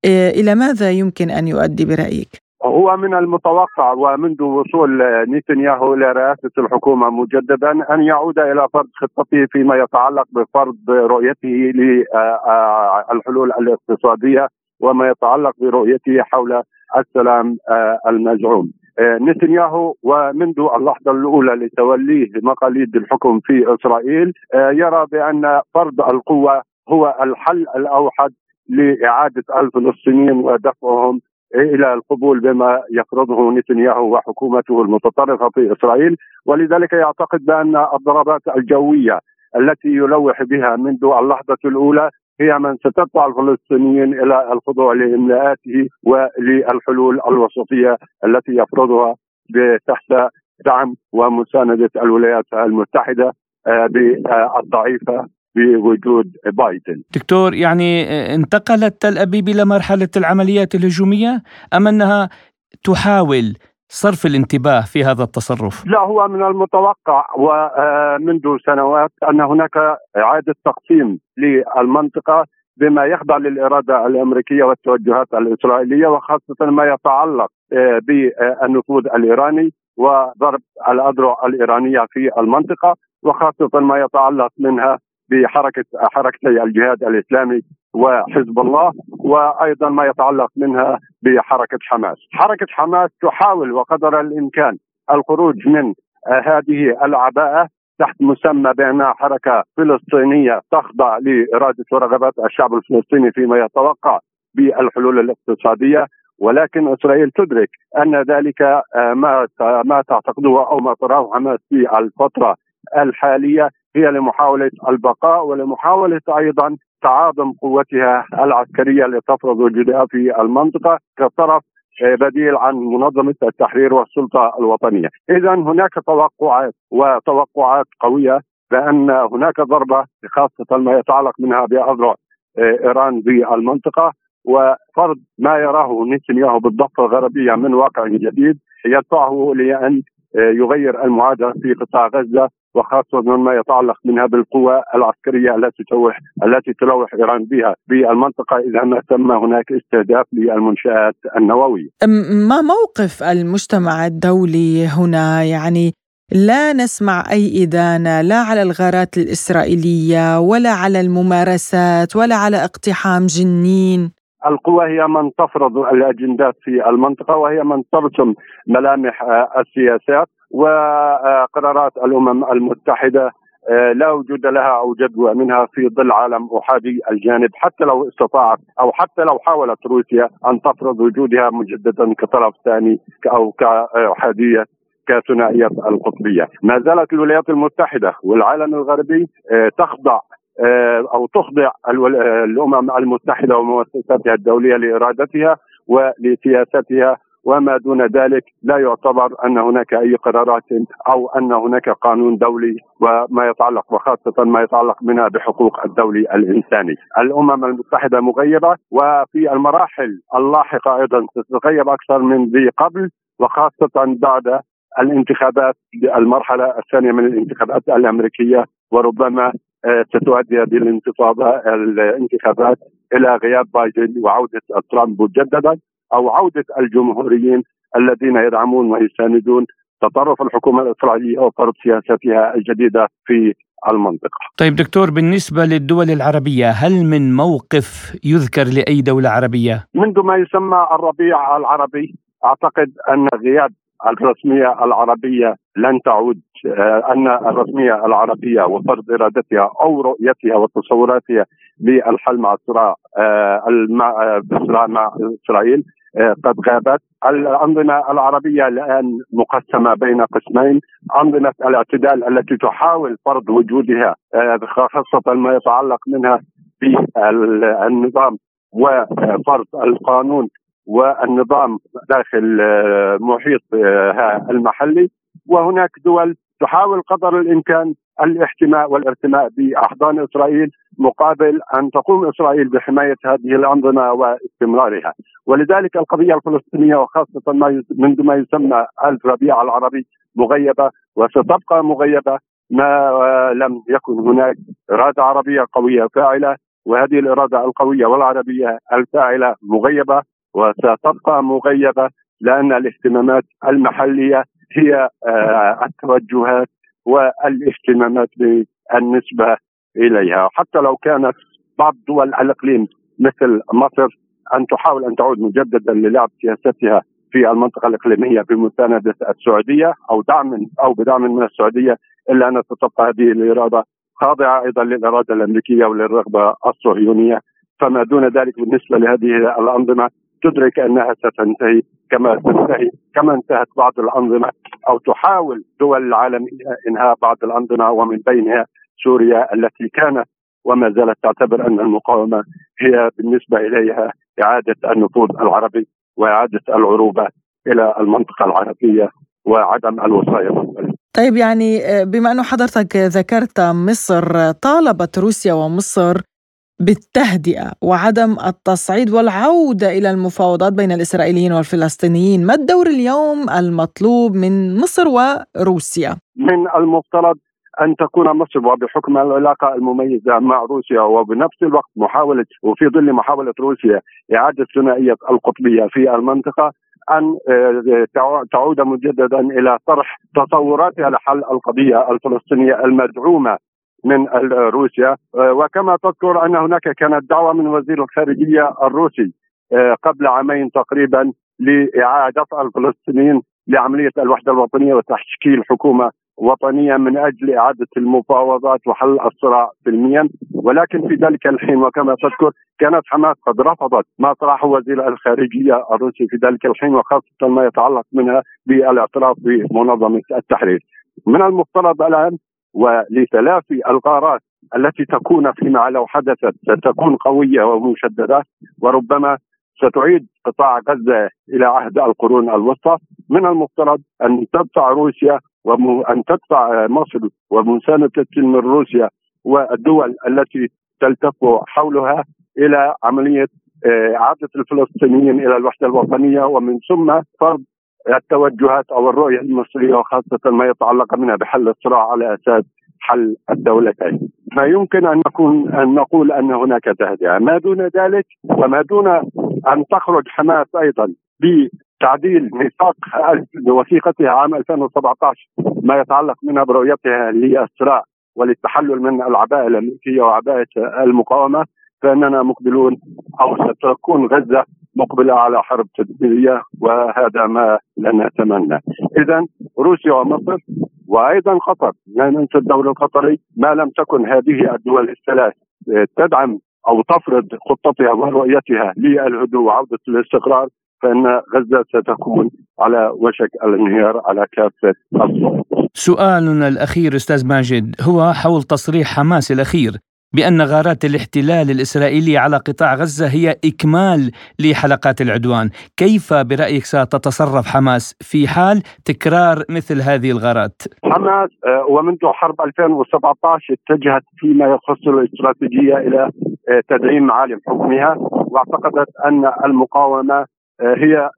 آه، إلى ماذا يمكن أن يؤدي برأيك؟ هو من المتوقع ومنذ وصول نتنياهو إلى رئاسة الحكومة مجددا أن يعود إلى فرض خطته فيما يتعلق بفرض رؤيته للحلول الاقتصادية وما يتعلق برؤيته حول السلام آه، المزعوم نتنياهو ومنذ اللحظة الأولى لتوليه مقاليد الحكم في إسرائيل آه، يرى بأن فرض القوة هو الحل الأوحد لإعادة الفلسطينيين ودفعهم إلى القبول بما يفرضه نتنياهو وحكومته المتطرفة في إسرائيل. ولذلك يعتقد بأن الضربات الجوية التي يلوح بها منذ اللحظة الأولى هي من ستدفع الفلسطينيين إلى الخضوع لإملاءاته وللحلول الوسطية التي يفرضها تحت دعم ومساندة الولايات المتحدة آه، بالضعيفة بوجود بايدن. دكتور يعني آه، انتقلت تل أبيب إلى مرحلة العمليات الهجومية أم أنها تحاول صرف الانتباه في هذا التصرف؟ لا هو من المتوقع ومنذ آه، سنوات أن هناك إعادة تقسيم للمنطقة بما يخضع للإرادة الأمريكية والتوجهات الإسرائيلية وخاصة ما يتعلق آه، بالنفوذ الإيراني وضرب الأذرع الإيرانية في المنطقة وخاصة ما يتعلق منها بحركة حركتي الجهاد الإسلامي وحزب الله وأيضا ما يتعلق منها بحركة حماس. حركة حماس تحاول وقدر الإمكان الخروج من هذه العباءة تحت مسمى بأنها حركة فلسطينية تخضع لاراده ورغبات الشعب الفلسطيني فيما يتوقع بالحلول الاقتصادية ولكن إسرائيل تدرك أن ذلك ما ما تعتقده أو ما تراه حماس في الفترة الحالية هي لمحاولة البقاء ولمحاولة أيضا تعاظم قوتها العسكرية لتفرض وجودها في المنطقة كطرف آه، بديل عن منظمة التحرير والسلطة الوطنية، اذا هناك توقعات وتوقعات قوية بأن هناك ضربة خاصة ما يتعلق منها بأذرع آه، إيران بالمنطقة وفرض ما يراه نتنياهو بالضفة الغربية من واقع جديد يدفعه لأن آه، يغير المعادلة في قطاع غزة. وخاصة ما يتعلق منها بالقوى العسكرية التي تلوح التي تلوح إيران بها بالمنطقة إذا ما تم هناك استهداف للمنشآت النوويه. ما موقف المجتمع الدولي هنا؟ يعني لا نسمع أي إدانة لا على الغارات الإسرائيلية ولا على الممارسات ولا على اقتحام جنين. القوى هي من تفرض الأجندات في المنطقة وهي من ترسم ملامح السياسات. وقرارات الأمم المتحدة آه، لا وجود لها أو جدوى منها في ظل عالم أحادي الجانب حتى لو استطاعت أو حتى لو حاولت روسيا أن تفرض وجودها مجددا كطرف ثاني أو كأحادية كثنائية القطبية، ما زالت الولايات المتحدة والعالم الغربي آه، تخضع آه، أو تخضع الأمم المتحدة ومؤسساتها الدولية لإرادتها ولسياستها وما دون ذلك لا يعتبر أن هناك أي قرارات أو أن هناك قانون دولي وما يتعلق وخاصة ما يتعلق منها بحقوق الدولي الإنساني. الأمم المتحدة مغيبة وفي المراحل اللاحقة أيضا ستتغيب أكثر من ذي قبل وخاصة بعد الانتخابات المرحله الثانية من الانتخابات الأمريكية وربما آه، ستؤدي هذه الانتفاضه الانتخابات إلى غياب بايدن وعودة ترامب مجددا أو عودة الجمهوريين الذين يدعمون ويساندون تطرف الحكومة الإسرائيلية وفرض سياستها الجديدة في المنطقة. طيب دكتور بالنسبة للدول العربية هل من موقف يذكر لأي دولة عربية؟ منذ ما يسمى الربيع العربي أعتقد أن غياب الرسمية العربية لن تعود آه، أن الرسمية العربية وفرض إرادتها أو رؤيتها وتصوراتها للحل مع الصراع الصراع مع إسرائيل. قد غابت. الأنظمة العربية الآن مقسمة بين قسمين. أنظمة الاعتدال التي تحاول فرض وجودها خاصة ما يتعلق منها بالنظام وفرض القانون والنظام داخل محيط المحلي. وهناك دول تحاول قدر الإمكان الاحتماء والارتماء بأحضان إسرائيل مقابل أن تقوم إسرائيل بحماية هذه الأنظمة واستمرارها، ولذلك القضية الفلسطينية وخاصة ما منذ ما يسمى الربيع العربي مغيبة وستبقى مغيبة ما لم يكن هناك إرادة عربية قوية فاعلة وهذه الإرادة القوية والعربية الفاعلة مغيبة وستبقى مغيبة لأن الاهتمامات المحلية هي آه، التوجهات والاهتمامات بالنسبة إليها. حتى لو كانت بعض دول الإقليم مثل مصر أن تحاول أن تعود مجددا للعب سياستها في المنطقة الإقليمية بمساندة السعودية أو دعم أو بدعم من السعودية إلا أن ستبقى هذه الإرادة خاضعة أيضا للإرادة الأمريكية وللرغبة الصهيونية. فما دون ذلك بالنسبة لهذه الأنظمة تدرك أنها ستنتهي كما تنتهي كما انتهت بعض الأنظمة أو تحاول دول العالميه إنهاء بعض الأنظمة ومن بينها سوريا التي كانت وما زالت تعتبر أن المقاومة هي بالنسبة إليها إعادة النفوذ العربي وإعادة العروبة إلى المنطقة العربية وعدم الوصاية طيب يعني آه، بما انه حضرتك ذكرت مصر طالبت روسيا ومصر بالتهدئة وعدم التصعيد والعودة إلى المفاوضات بين الإسرائيليين والفلسطينيين، ما الدور اليوم المطلوب من مصر وروسيا؟ من المفترض أن تكون مصر وبحكم العلاقة المميزة مع روسيا وبنفس الوقت محاولة وفي ظل محاولة روسيا إعادة ثنائية القطبية في المنطقة أن آه، تعود مجددا إلى طرح تصوراتها لحل القضية الفلسطينية المدعومة من روسيا آه، وكما تذكر أن هناك كانت دعوة من وزير الخارجية الروسي آه، قبل عامين تقريبا لإعادة الفلسطينيين لعملية الوحدة الوطنية وتشكيل حكومة وطنية من أجل إعادة المفاوضات وحل الصراع سلميا ولكن في ذلك الحين وكما تذكر كانت حماس قد رفضت ما طرحه وزير الخارجية الروسي في ذلك الحين وخاصة ما يتعلق منها بالإعتراف بمنظمة التحرير. من المفترض الآن ولتلافي الغارات التي تكون فيما لو حدثت ستكون قوية ومشددة وربما ستعيد قطاع غزة إلى عهد القرون الوسطى. من المفترض أن تدفع روسيا وان تدفع مصر ومساندة من روسيا والدول التي تلتف حولها إلى عملية آه، اعاده الفلسطينيين إلى الوحدة الوطنية ومن ثم فرض التوجهات أو الرؤية المصرية وخاصة ما يتعلق منها بحل الصراع على أساس حل الدولتين. ما يمكن أن نكون أن نقول أن هناك تهدئة. ما دون ذلك وما دون أن تخرج حماس أيضا بتعديل ميثاق وثيقتها عام 2017 ما يتعلق منها برؤيتها للصراع وللتحلل من العباءة الأمريكية وعباءة المقاومة فإننا مقبلون أو ستكون غزة مقبلة على حرب تدميريه وهذا ما لا نتمنى. اذا روسيا ومصر وأيضا قطر لا ننسى الدولة القطري ما لم تكن هذه الدول الثلاث تدعم أو تفرض خطتها ورؤيتها للهدوء وعودة الاستقرار فإن غزة ستكون على وشك الانهيار على كافه الصعود. سؤالنا الأخير أستاذ ماجد هو حول تصريح حماس الأخير بأن غارات الاحتلال الإسرائيلي على قطاع غزة هي إكمال لحلقات العدوان. كيف برأيك ستتصرف حماس في حال تكرار مثل هذه الغارات؟ حماس آه، ومنذ حرب 2017 اتجهت فيما يخص الاستراتيجية إلى آه، تدعيم معالم حكمها واعتقدت أن المقاومة هي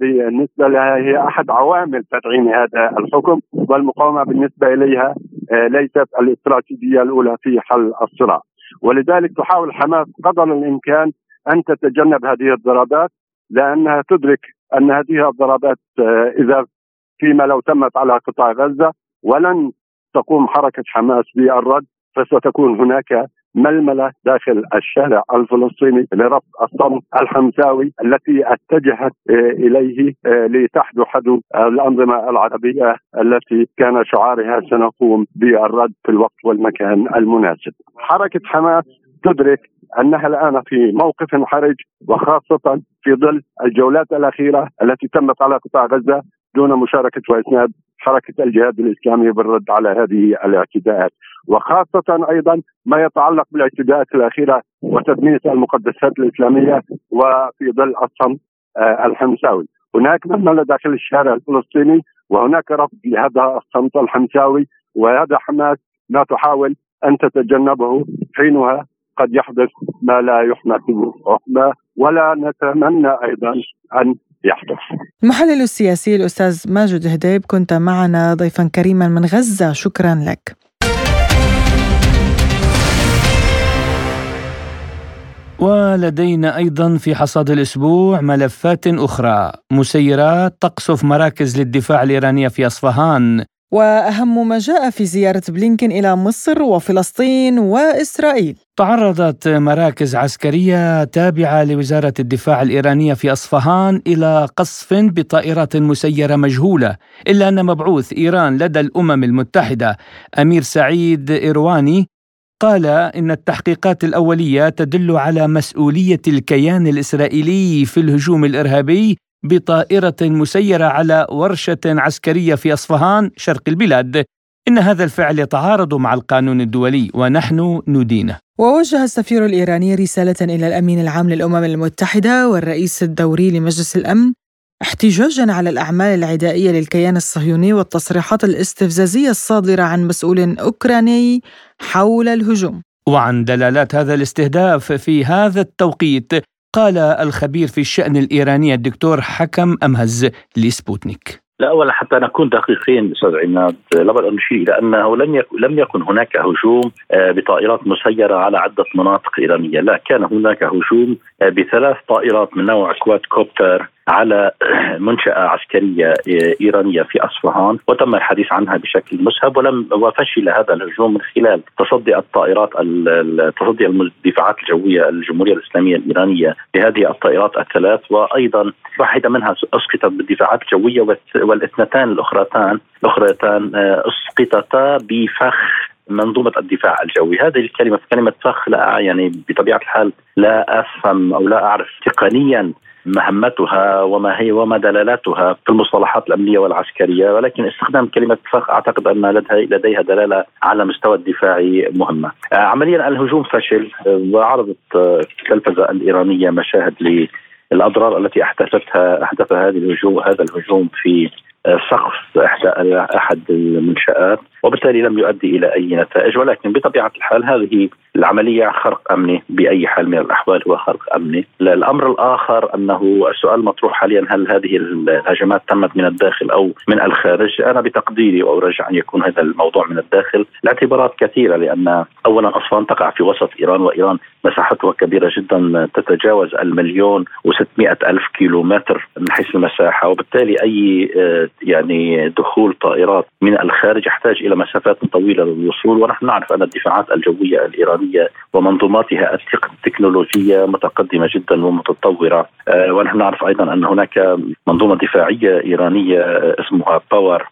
بالنسبة لها هي أحد عوامل تدعيم هذا الحكم والمقاومة بالنسبة إليها ليست الاستراتيجية الأولى في حل الصراع. ولذلك تحاول حماس قدر الإمكان أن تتجنب هذه الضربات لأنها تدرك أن هذه الضربات آه، إذا فيما لو تمت على قطاع غزة ولن تقوم حركة حماس بالرد فستكون هناك ململة داخل الشارع الفلسطيني لربط الصمت الحمساوي التي اتجهت آه، إليه آه، لتحدو حدو الأنظمة العربية التي كان شعارها سنقوم بالرد في الوقت والمكان المناسب. حركة حماس تدرك أنها الآن في موقف حرج وخاصة في ظل الجولات الأخيرة التي تمت على قطاع غزة دون مشاركة وإسناد حركة الجهاد الإسلامي بالرد على هذه الاعتداءات وخاصة أيضا ما يتعلق بالاعتداءات الأخيرة وتدمير المقدسات الإسلامية وفي ظل الصمت آه، الحمساوي. هناك مهمله داخل الشارع الفلسطيني وهناك رفض لهذا الصمت الحمساوي وهذا حماس ما تحاول أن تتجنبه. حينها قد يحدث ما لا يحمى ولا نتمنى أيضا أن يحدث. المحلل السياسي الأستاذ ماجد هديب كنت معنا ضيفا كريما من غزة شكرا لك. ولدينا أيضا في حصاد الأسبوع ملفات أخرى مسيرات تقصف مراكز للدفاع الإيرانية في أصفهان وأهم ما جاء في زيارة بلينكن إلى مصر وفلسطين وإسرائيل. تعرضت مراكز عسكرية تابعة لوزارة الدفاع الإيرانية في أصفهان إلى قصف بطائرات مسيرة مجهولة إلا أن مبعوث إيران لدى الأمم المتحدة. أمير سعيد ايرواني قال إن التحقيقات الأولية تدل على مسؤولية الكيان الإسرائيلي في الهجوم الإرهابي بطائرة مسيرة على ورشة عسكرية في أصفهان شرق البلاد. إن هذا الفعل يتعارض مع القانون الدولي ونحن ندينه ووجه السفير الإيراني رسالة إلى الأمين العام للأمم المتحدة والرئيس الدوري لمجلس الأمن احتجاجا على الأعمال العدائية للكيان الصهيوني والتصريحات الاستفزازية الصادرة عن مسؤول أوكراني حول الهجوم. وعن دلالات هذا الاستهداف في هذا التوقيت قال الخبير في الشأن الإيراني الدكتور حكم أمهز لسبوتنيك. لا اولا حتى نكون دقيقين أستاذ عماد لابد أن نشير إلى أنه لم يكن لم يكن هناك هجوم آه، بطائرات مسيرة على عدة مناطق إيرانية، لا كان هناك هجوم آه، بثلاث طائرات من نوع كواد كوبتر على منشأة عسكرية إيرانية في أصفهان وتم الحديث عنها بشكل مسهب ولم وفشل هذا الهجوم من خلال تصدي الطائرات تصدي الدفاعات الجوية الجمهورية الإسلامية الإيرانية لهذه الطائرات الثلاث وأيضا واحدة منها أسقطت بالدفاعات الجوية والاثنتان الأخرتان الأخرتان آه، أسقطتا بفخ منظومة الدفاع الجوي، هذه الكلمة كلمة فخ لا يعني بطبيعة الحال لا أفهم أو لا أعرف تقنيا مهمتها وما هي وما دلالاتها في المصطلحات الأمنية والعسكرية ولكن استخدام كلمة فخ أعتقد أن لديها دلالة على مستوى الدفاعي مهمة. آه، عمليا الهجوم فشل آه، وعرضت التلفزة آه، الإيرانية مشاهد للأضرار التي احدثتها احدث هذه الهجوم هذا الهجوم في سقف أحد المنشآت وبالتالي لم يؤدي إلى أي نتائج ولكن بطبيعة الحال هذه العملية خرق أمني بأي حال من الأحوال هو خرق أمني. الأمر الآخر أنه السؤال مطروح حاليا هل هذه الهجمات تمت من الداخل أو من الخارج؟ أنا بتقديري وأرجع أن يكون هذا الموضوع من الداخل لاعتبارات كثيرة لأن اولا اصفهان تقع في وسط إيران وإيران مساحتها كبيرة جدا تتجاوز المليون و600 ألف كيلو متر من حيث المساحة وبالتالي أي آه، يعني دخول طائرات من الخارج يحتاج إلى مسافات طويلة للوصول ونحن نعرف أن الدفاعات الجوية الإيرانية ومنظوماتها التكنولوجية متقدمة جدا ومتطورة. آه، ونحن نعرف أيضا أن هناك منظومة دفاعية إيرانية اسمها باور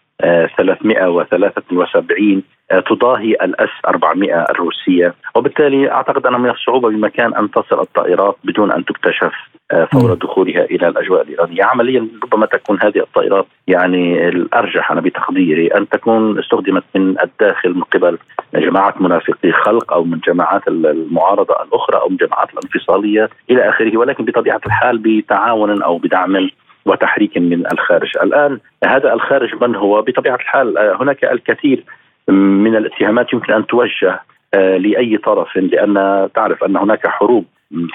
373 آه، تضاهي الأس 400 الروسية. وبالتالي أعتقد أن من الصعوبة بمكان أن تصل الطائرات بدون أن تكتشف آه، فور دخولها إلى الأجواء الإيرانية، عمليا ربما تكون هذه الطائرات يعني الأرجح أنا بتقديري أن تكون استخدمت من الداخل من قبل جماعات منافقي خلق أو من جماعات المعارضة الأخرى أو من جماعات الانفصالية إلى آخره ولكن بطبيعة الحال بتعاون أو بدعم وتحريك من الخارج. الآن هذا الخارج من هو؟ بطبيعة الحال آه، هناك الكثير من الاتهامات يمكن أن توجه آه، لأي طرف لأن تعرف أن هناك حروب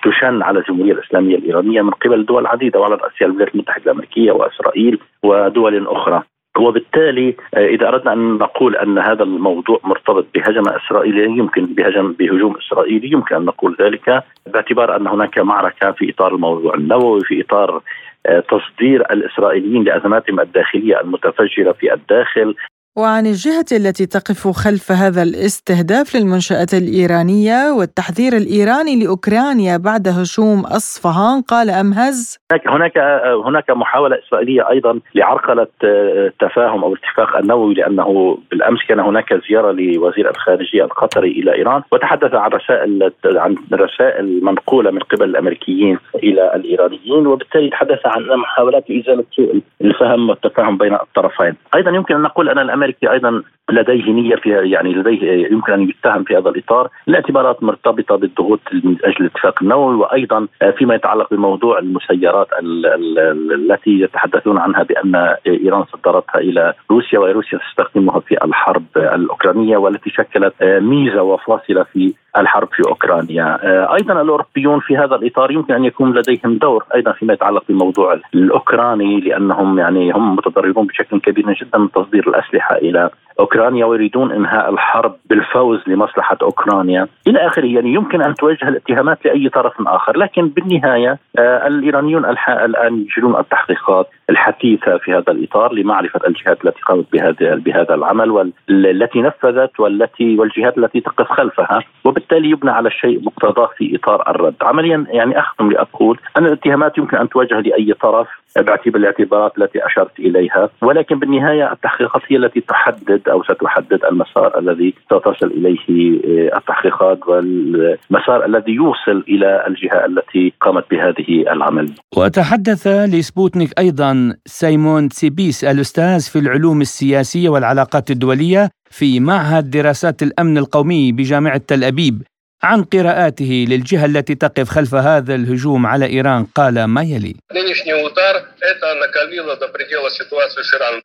تشن على الجمهورية الإسلامية الإيرانية من قبل دول عديدة وعلى رأسها الولايات المتحدة الأمريكية وإسرائيل ودول أخرى. وبالتالي آه، إذا أردنا أن نقول أن هذا الموضوع مرتبط بهجمه اسرائيليه يمكن بهجم بهجوم إسرائيلي يمكن أن نقول ذلك باعتبار أن هناك معركة في إطار الموضوع النووي في إطار آه، تصدير الإسرائيليين لأزماتهم الداخلية المتفجرة في الداخل. وعن الجهة التي تقف خلف هذا الاستهداف للمنشآت الإيرانية والتحذير الإيراني لأوكرانيا بعد هجوم أصفهان قال أمهز. هناك هناك محاولة إسرائيلية أيضا لعرقلة التفاهم أو الاتفاق النووي لأنه بالأمس كان هناك زيارة لوزير الخارجية القطري إلى إيران وتحدث عن رسائل عن رسائل منقولة من قبل الأمريكيين إلى الإيرانيين وبالتالي تحدث عن محاولات لإزالة سوء الفهم والتفاهم بين الطرفين. أيضا يمكن أن نقول أن الأمريكي أيضا لديه نية فيها يعني لديه يمكن أن يتهم في هذا الإطار لاعتبارات مرتبطة بالضغوط من أجل الاتفاق النووي وأيضا فيما يتعلق بموضوع المسيرات التي يتحدثون عنها بأن إيران صدرتها إلى روسيا وروسيا تستخدمها في الحرب الأوكرانية والتي شكلت ميزة وفاصلة في الحرب في أوكرانيا، أيضا الأوروبيون في هذا الإطار يمكن أن يكون لديهم دور أيضا فيما يتعلق بالموضوع الأوكراني لأنهم يعني هم متضررون بشكل كبير جدا من تصدير الأسلحة إلى أوكرانيا ويريدون إنهاء الحرب بالفوز لمصلحة أوكرانيا. إلى آخره يعني يمكن أن توجه الاتهامات لأي طرف آخر لكن بالنهاية آه الإيرانيون الآن يجرون التحقيقات الحثيثة في هذا الإطار لمعرفة الجهات التي قامت بهذا بهذا العمل والتي نفذت والتي والجهات التي تقف خلفها. وبالتالي يبنى على الشيء مقتضاه في إطار الرد. عمليا يعني أختم لأقول أن الاتهامات يمكن أن توجه لأي طرف باعتبار الاعتبارات التي أشرت إليها. ولكن بالنهاية التحقيقات هي التي تحدد أو ستحدد المسار الذي ستصل إليه آه، التحقيقات والمسار الذي يوصل إلى الجهة التي قامت بهذه العملية. وتحدث لسبوتنيك أيضا سيمون تسيبيس الأستاذ في العلوم السياسية والعلاقات الدولية في معهد دراسات الأمن القومي بجامعة تل أبيب عن قراءاته للجهة التي تقف خلف هذا الهجوم على إيران قال ما يلي.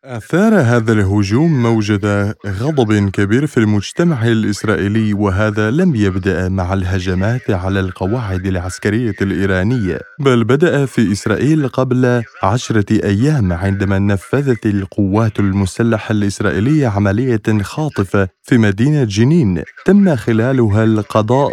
أثار هذا الهجوم موجة غضب كبير في المجتمع الإسرائيلي وهذا لم يبدأ مع الهجمات على القواعد العسكرية الإيرانية بل بدأ في إسرائيل قبل عشرة أيام عندما نفذت القوات المسلحة الإسرائيلية عملية خاطفة في مدينة جنين. تم خلالها القضاء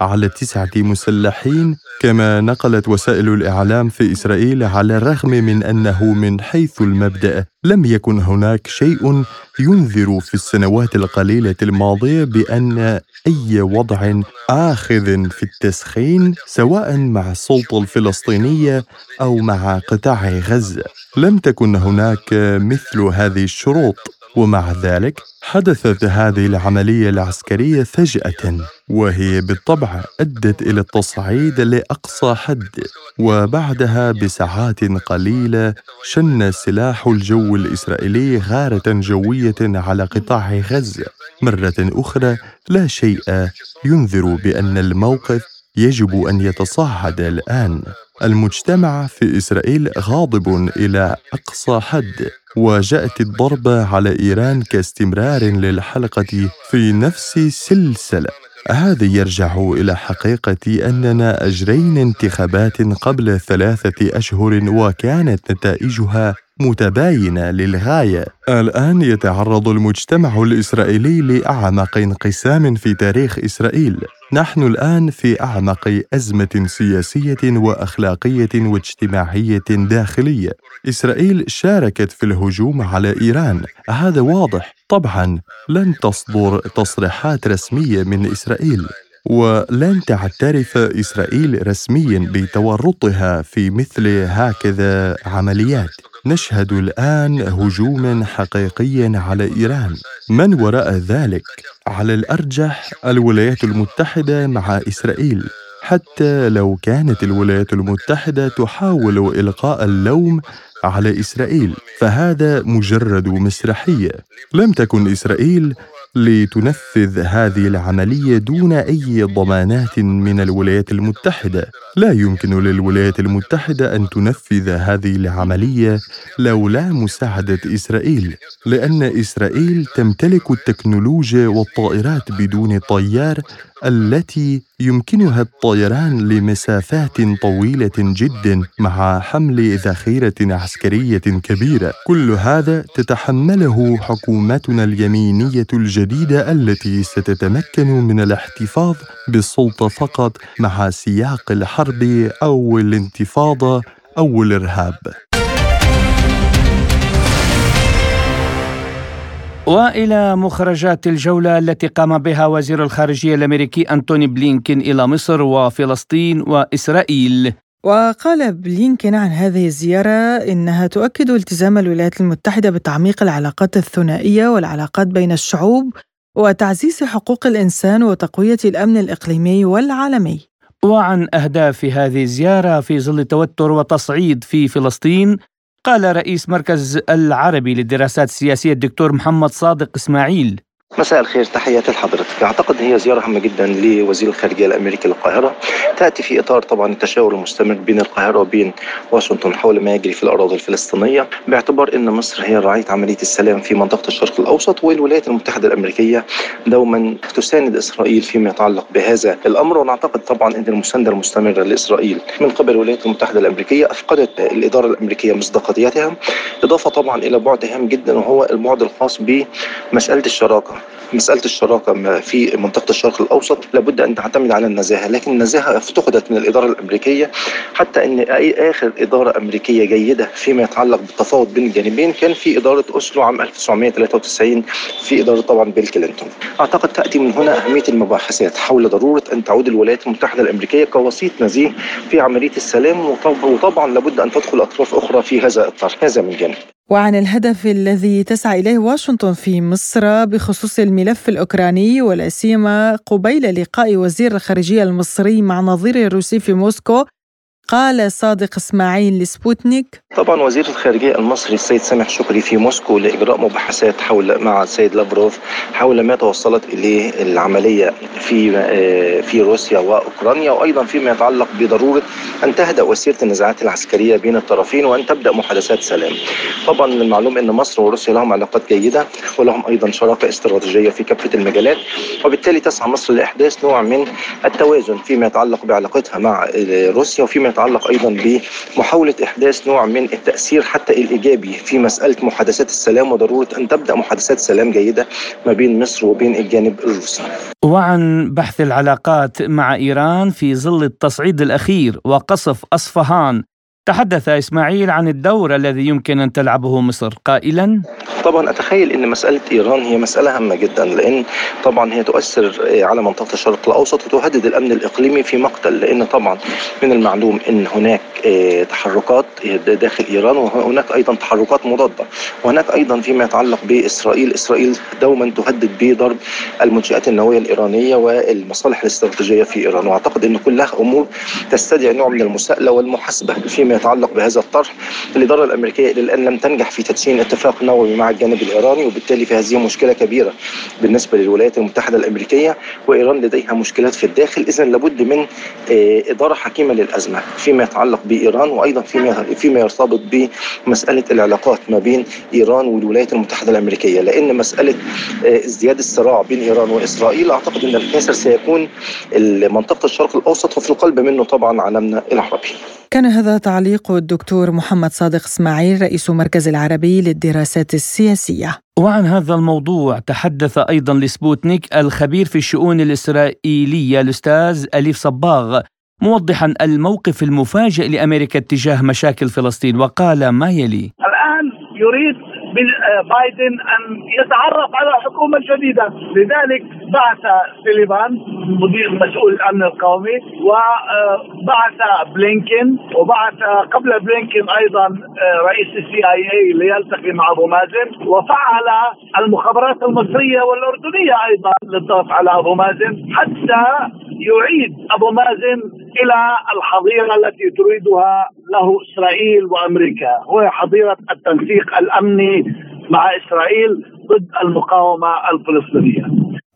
على تسعة مسلحين كما نقلت وسائل الإعلام في إسرائيل على الرغم من أنه من حيث المبدأ لم يكن هناك شيء ينذر في السنوات القليلة الماضية بأن أي وضع آخذ في التسخين سواء مع السلطة الفلسطينية أو مع قطاع غزة. لم تكن هناك مثل هذه الشروط. ومع ذلك حدثت هذه العملية العسكرية فجأة وهي بالطبع أدت إلى التصعيد لأقصى حد وبعدها بساعات قليلة شن سلاح الجو الإسرائيلي غارة جوية على قطاع غزة. مرة أخرى لا شيء ينذر بأن الموقف يجب أن يتصاعد الآن. المجتمع في إسرائيل غاضب إلى أقصى حد وجاءت الضربة على إيران كاستمرار للحلقة في نفس السلسلة هذا يرجع إلى حقيقة أننا أجرينا انتخابات قبل ثلاثة أشهر وكانت نتائجها متباينة للغاية. الآن يتعرض المجتمع الإسرائيلي لأعمق انقسام في تاريخ إسرائيل. نحن الآن في أعمق أزمة سياسية وأخلاقية واجتماعية داخلية. إسرائيل شاركت في الهجوم على إيران. هذا واضح. طبعا لن تصدر تصريحات رسمية من إسرائيل. ولن تعترف إسرائيل رسميا بتورطها في مثل هكذا عمليات. نشهد الآن هجوما حقيقيا على إيران. من وراء ذلك؟ على الأرجح الولايات المتحدة مع إسرائيل. حتى لو كانت الولايات المتحدة تحاول إلقاء اللوم على إسرائيل فهذا مجرد مسرحية. لم تكن إسرائيل لتنفذ هذه العملية دون أي ضمانات من الولايات المتحدة. لا يمكن للولايات المتحدة أن تنفذ هذه العملية لولا مساعدة إسرائيل لأن إسرائيل تمتلك التكنولوجيا والطائرات بدون طيار التي يمكنها الطيران لمسافات طويلة جدا مع حمل ذخيرة عسكرية كبيرة. كل هذا تتحمله حكومتنا اليمينية الجديدة التي ستتمكن من الاحتفاظ بالسلطة فقط مع سياق الحرب أو الانتفاضة أو الإرهاب. وإلى مخرجات الجولة التي قام بها وزير الخارجية الأمريكي أنتوني بلينكين إلى مصر وفلسطين وإسرائيل وقال بلينكين عن هذه الزيارة إنها تؤكد التزام الولايات المتحدة بتعميق العلاقات الثنائية والعلاقات بين الشعوب وتعزيز حقوق الإنسان وتقوية الأمن الإقليمي والعالمي. وعن أهداف هذه الزيارة في ظل توتر وتصعيد في فلسطين قال رئيس مركز العربي للدراسات السياسية الدكتور محمد صادق إسماعيل مساء الخير تحياتي لحضرتك. أعتقد هي زيارة هامة جدا لوزير الخارجية الأمريكي للقاهرة. تأتي في إطار طبعا التشاور المستمر بين القاهرة وبين واشنطن حول ما يجري في الأراضي الفلسطينية باعتبار إن مصر هي رعاية عملية السلام في منطقة الشرق الأوسط والولايات المتحدة الأمريكية دوما تساند إسرائيل فيما يتعلق بهذا الأمر. ونعتقد طبعا إن المساندة المستمرة لإسرائيل من قبل الولايات المتحدة الأمريكية أفقدت الإدارة الأمريكية مصداقيتها إضافة طبعا إلى بعد هام جدا وهو البعد الخاص بمسألة الشراكة. مساله الشراكة في منطقة الشرق الأوسط لابد أن تعتمد على النزاهة لكن النزاهة افتقدت من الإدارة الأمريكية حتى إن آخر إدارة أمريكية جيدة فيما يتعلق بالتفاوض بين الجانبين كان في إدارة أوسلو عام 1993 في إدارة طبعا بيل كلينتون. أعتقد تأتي من هنا أهمية المباحثات حول ضرورة أن تعود الولايات المتحدة الأمريكية كوسيط نزيه في عملية السلام وطبعا لابد أن تدخل أطراف أخرى في هذا الاطار هذا من جانب. وعن الهدف الذي تسعى إليه واشنطن في مصر بخصوص الملف الأوكراني ولا سيما قبيل لقاء وزير الخارجية المصري مع نظيره الروسي في موسكو قال صادق إسماعيل لسبوتنيك طبعا وزير الخارجية المصري السيد سامح شكري في موسكو لإجراء مباحثات حول مع السيد لافروف حول ما توصلت إليه العملية في آه، في روسيا وأوكرانيا وأيضا فيما يتعلق بضرورة أن تهدأ وسيره النزاعات العسكرية بين الطرفين وأن تبدأ محادثات سلام. طبعا من المعلوم أن مصر وروسيا لهم علاقات جيدة ولهم أيضا شراكة استراتيجية في كافة المجالات وبالتالي تسعى مصر لإحداث نوع من التوازن فيما يتعلق بعلاقتها مع روسيا وفيما يتعلق أيضا بمحاولة إحداث نوع من التأثير حتى الإيجابي في مسألة محادثات السلام وضرورة أن تبدأ محادثات سلام جيدة ما بين مصر وبين الجانب الروسي. وعن بحث العلاقات مع إيران في ظل التصعيد الأخير وقصف أصفهان تحدث إسماعيل عن الدور الذي يمكن أن تلعبه مصر. قائلا؟ طبعا أتخيل إن مسألة إيران هي مسألة هامة جدا لأن طبعا هي تؤثر على منطقة الشرق الأوسط وتهدد الأمن الإقليمي في مقتل لأن طبعا من المعلوم إن هناك آه، تحركات داخل إيران وهناك أيضا تحركات مضادة. وهناك أيضا فيما يتعلق بإسرائيل. إسرائيل دوما تهدد بضرب المنشآت النووية الإيرانية والمصالح الاستراتيجية في إيران. وأعتقد إن كلها أمور تستدعي نوع من المساءلة والمحاسبة فيما يتعلق بهذا الطرح. الإدارة الأمريكية إلى الآن لم تنجح في تدشين اتفاق نووي مع الجانب الإيراني وبالتالي في هذه مشكلة كبيرة بالنسبة للولايات المتحدة الأمريكية وإيران لديها مشكلات في الداخل. اذا لابد من آه، إدارة حكيمة للأزمة فيما يتعلق بإيران وأيضا فيما فيما يرتبط بمسألة العلاقات ما بين إيران والولايات المتحدة الأمريكية. لأن مسألة آه، ازدياد الصراع بين إيران وإسرائيل أعتقد أن الخاسر سيكون منطقه الشرق الأوسط وفي القلب منه طبعا عالمنا العربي. كان هذا تعليق الدكتور محمد صادق إسماعيل رئيس مركز العربي للدراسات السياسية. وعن هذا الموضوع تحدث أيضا لسبوتنيك الخبير في الشؤون الإسرائيلية الأستاذ أليف صباغ موضحا الموقف المفاجئ لأمريكا تجاه مشاكل فلسطين وقال ما يلي الآن يريد بايدن أن يتعرف على الحكومة الجديده، لذلك بعث سوليفان مدير مسؤول الأمن القومي وبعث بلينكن وبعث قبل بلينكن أيضا رئيس ال CIA ليلتقي مع أبو مازن وفعّل المخابرات المصرية والأردنية أيضا للضغط على أبو مازن حتى يعيد أبو مازن إلى الحظيرة التي تريدها له إسرائيل وأمريكا وهي حظيرة التنسيق الأمني مع إسرائيل ضد المقاومة الفلسطينية.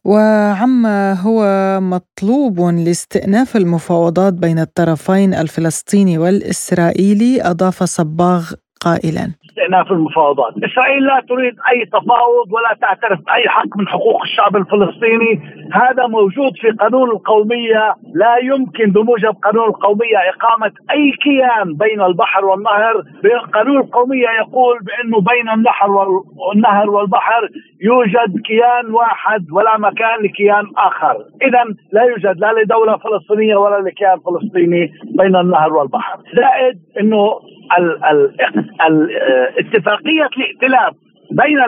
وعما هو مطلوب لاستئناف المفاوضات بين الطرفين الفلسطيني والإسرائيلي أضاف صباغ قائلا استئناف المفاوضات. إسرائيل لا تريد أي تفاوض ولا تعترف بأي حق من حقوق الشعب الفلسطيني. هذا موجود في قانون القومية. لا يمكن بموجب قانون القومية إقامة أي كيان بين البحر والنهر. قانون القومية يقول بأنه بين النهر والنهر والبحر يوجد كيان واحد ولا مكان لكيان آخر. إذا لا يوجد لا لدولة فلسطينية ولا لكيان فلسطيني بين النهر والبحر. زائد أنه اتفاقية الائتلاف بين.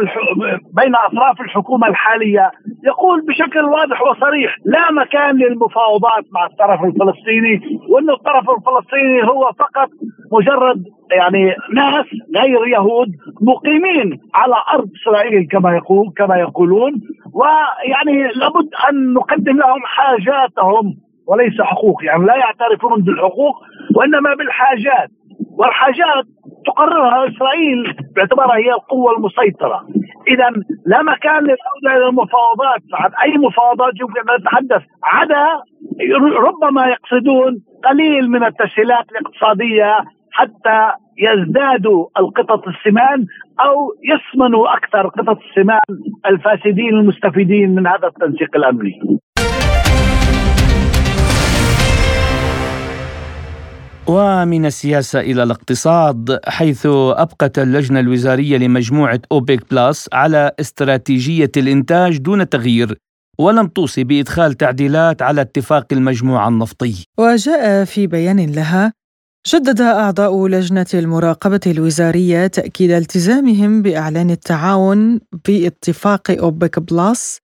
بين أطراف الحكومة الحالية يقول بشكل واضح وصريح لا مكان للمفاوضات مع الطرف الفلسطيني وأن الطرف الفلسطيني هو فقط مجرد يعني ناس غير يهود مقيمين على أرض إسرائيل كما يقول كما يقولون ويعني لابد أن نقدم لهم حاجاتهم وليس حقوق يعني لا يعترفون بالحقوق وإنما بالحاجات والحاجات تقررها إسرائيل باعتبارها هي القوة المسيطرة اذا لا مكان للعوده إلى المفاوضات عن أي مفاوضات يمكن أن نتحدث عدا ربما يقصدون قليل من التسهيلات الاقتصادية حتى يزدادوا القطط السمان أو يثمنوا أكثر قطط السمان الفاسدين المستفيدين من هذا التنسيق الأمني. ومن السياسة إلى الاقتصاد حيث أبقت اللجنة الوزارية لمجموعة أوبك بلس على استراتيجية الإنتاج دون تغيير ولم توصي بإدخال تعديلات على اتفاق المجموعة النفطي. وجاء في بيان لها شدد أعضاء لجنة المراقبة الوزارية تأكيد التزامهم بإعلان التعاون باتفاق أوبك بلس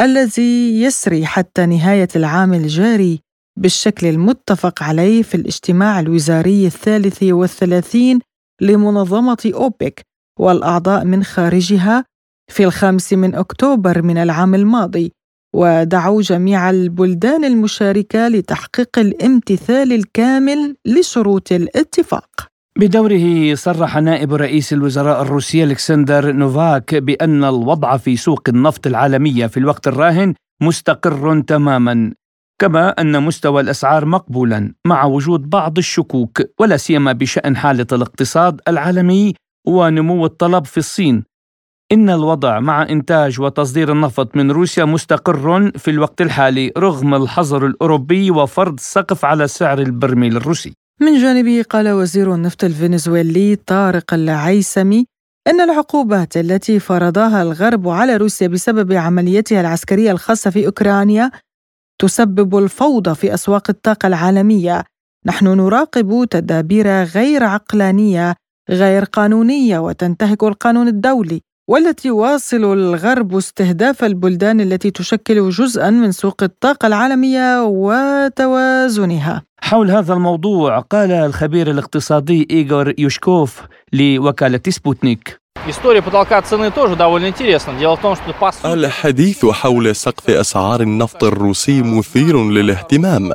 الذي يسري حتى نهاية العام الجاري بالشكل المتفق عليه في الاجتماع الوزاري الثالث والثلاثين لمنظمة أوبك والأعضاء من خارجها في الخامس من أكتوبر من العام الماضي ودعوا جميع البلدان المشاركة لتحقيق الامتثال الكامل لشروط الاتفاق. بدوره صرح نائب رئيس الوزراء الروسي ألكسندر نوفاك بأن الوضع في سوق النفط العالمية في الوقت الراهن مستقر تماما. كما أن مستوى الأسعار مقبولا مع وجود بعض الشكوك ولا سيما بشأن حالة الاقتصاد العالمي ونمو الطلب في الصين. إن الوضع مع إنتاج وتصدير النفط من روسيا مستقر في الوقت الحالي رغم الحظر الأوروبي وفرض سقف على سعر البرميل الروسي. من جانبه قال وزير النفط الفنزويلي طارق العيسمي إن العقوبات التي فرضها الغرب على روسيا بسبب عمليتها العسكرية الخاصة في أوكرانيا تسبب الفوضى في أسواق الطاقة العالمية. نحن نراقب تدابير غير عقلانية غير قانونية وتنتهك القانون الدولي والتي يواصل الغرب استهداف البلدان التي تشكل جزءا من سوق الطاقة العالمية وتوازنها. حول هذا الموضوع قال الخبير الاقتصادي إيغور يوشكوف لوكالة سبوتنيك. الحديث حول سقف أسعار النفط الروسي مثير للاهتمام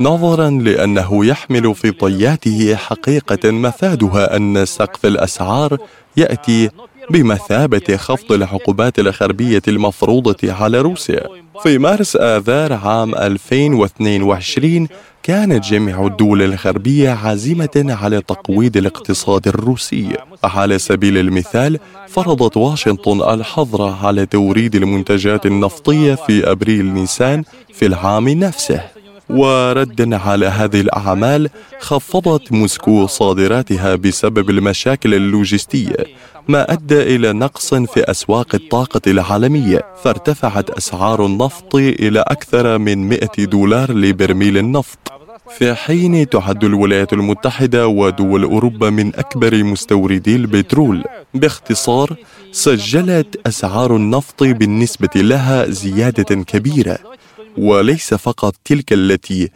نظرا لأنه يحمل في طياته حقيقة مفادها أن سقف الأسعار يأتي بمثابة خفض العقوبات الغربية المفروضة على روسيا. في مارس آذار عام 2022 كانت جميع الدول الغربية عازمة على تقويض الاقتصاد الروسي. على سبيل المثال فرضت واشنطن الحظر على توريد المنتجات النفطية في أبريل نيسان في العام نفسه. وردا على هذه الأعمال خفضت موسكو صادراتها بسبب المشاكل اللوجستية ما أدى إلى نقص في أسواق الطاقة العالمية فارتفعت أسعار النفط إلى أكثر من 100 دولار لبرميل النفط. في حين تعد الولايات المتحدة ودول أوروبا من أكبر مستوردي البترول باختصار سجلت أسعار النفط بالنسبة لها زيادة كبيرة. وليس فقط تلك التي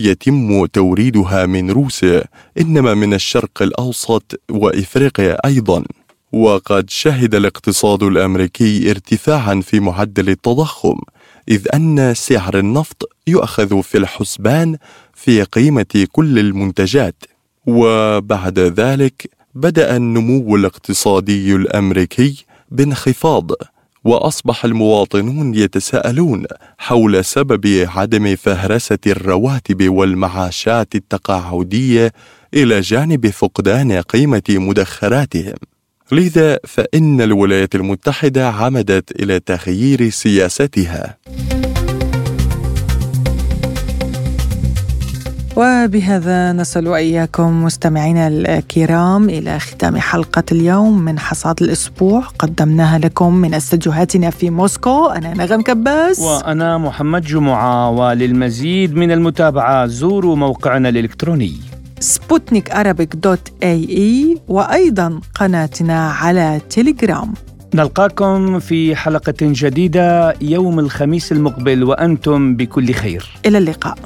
يتم توريدها من روسيا إنما من الشرق الأوسط وإفريقيا أيضا. وقد شهد الاقتصاد الأمريكي ارتفاعا في معدل التضخم إذ أن سعر النفط يؤخذ في الحسبان في قيمة كل المنتجات. وبعد ذلك بدأ النمو الاقتصادي الأمريكي بانخفاض. وأصبح المواطنون يتساءلون حول سبب عدم فهرسة الرواتب والمعاشات التقاعدية إلى جانب فقدان قيمة مدخراتهم. لذا فإن الولايات المتحدة عمدت إلى تغيير سياستها. وبهذا نصل واياكم مستمعينا الكرام إلى ختام حلقة اليوم من حصاد الأسبوع. قدمناها لكم من استديوهاتنا في موسكو. أنا نغم كباس. وأنا محمد جمعة وللمزيد من المتابعة زوروا موقعنا الإلكتروني. سبوتنيك dot ae وأيضا قناتنا على تيليجرام نلقاكم في حلقة جديدة يوم الخميس المقبل وأنتم بكل خير. إلى اللقاء.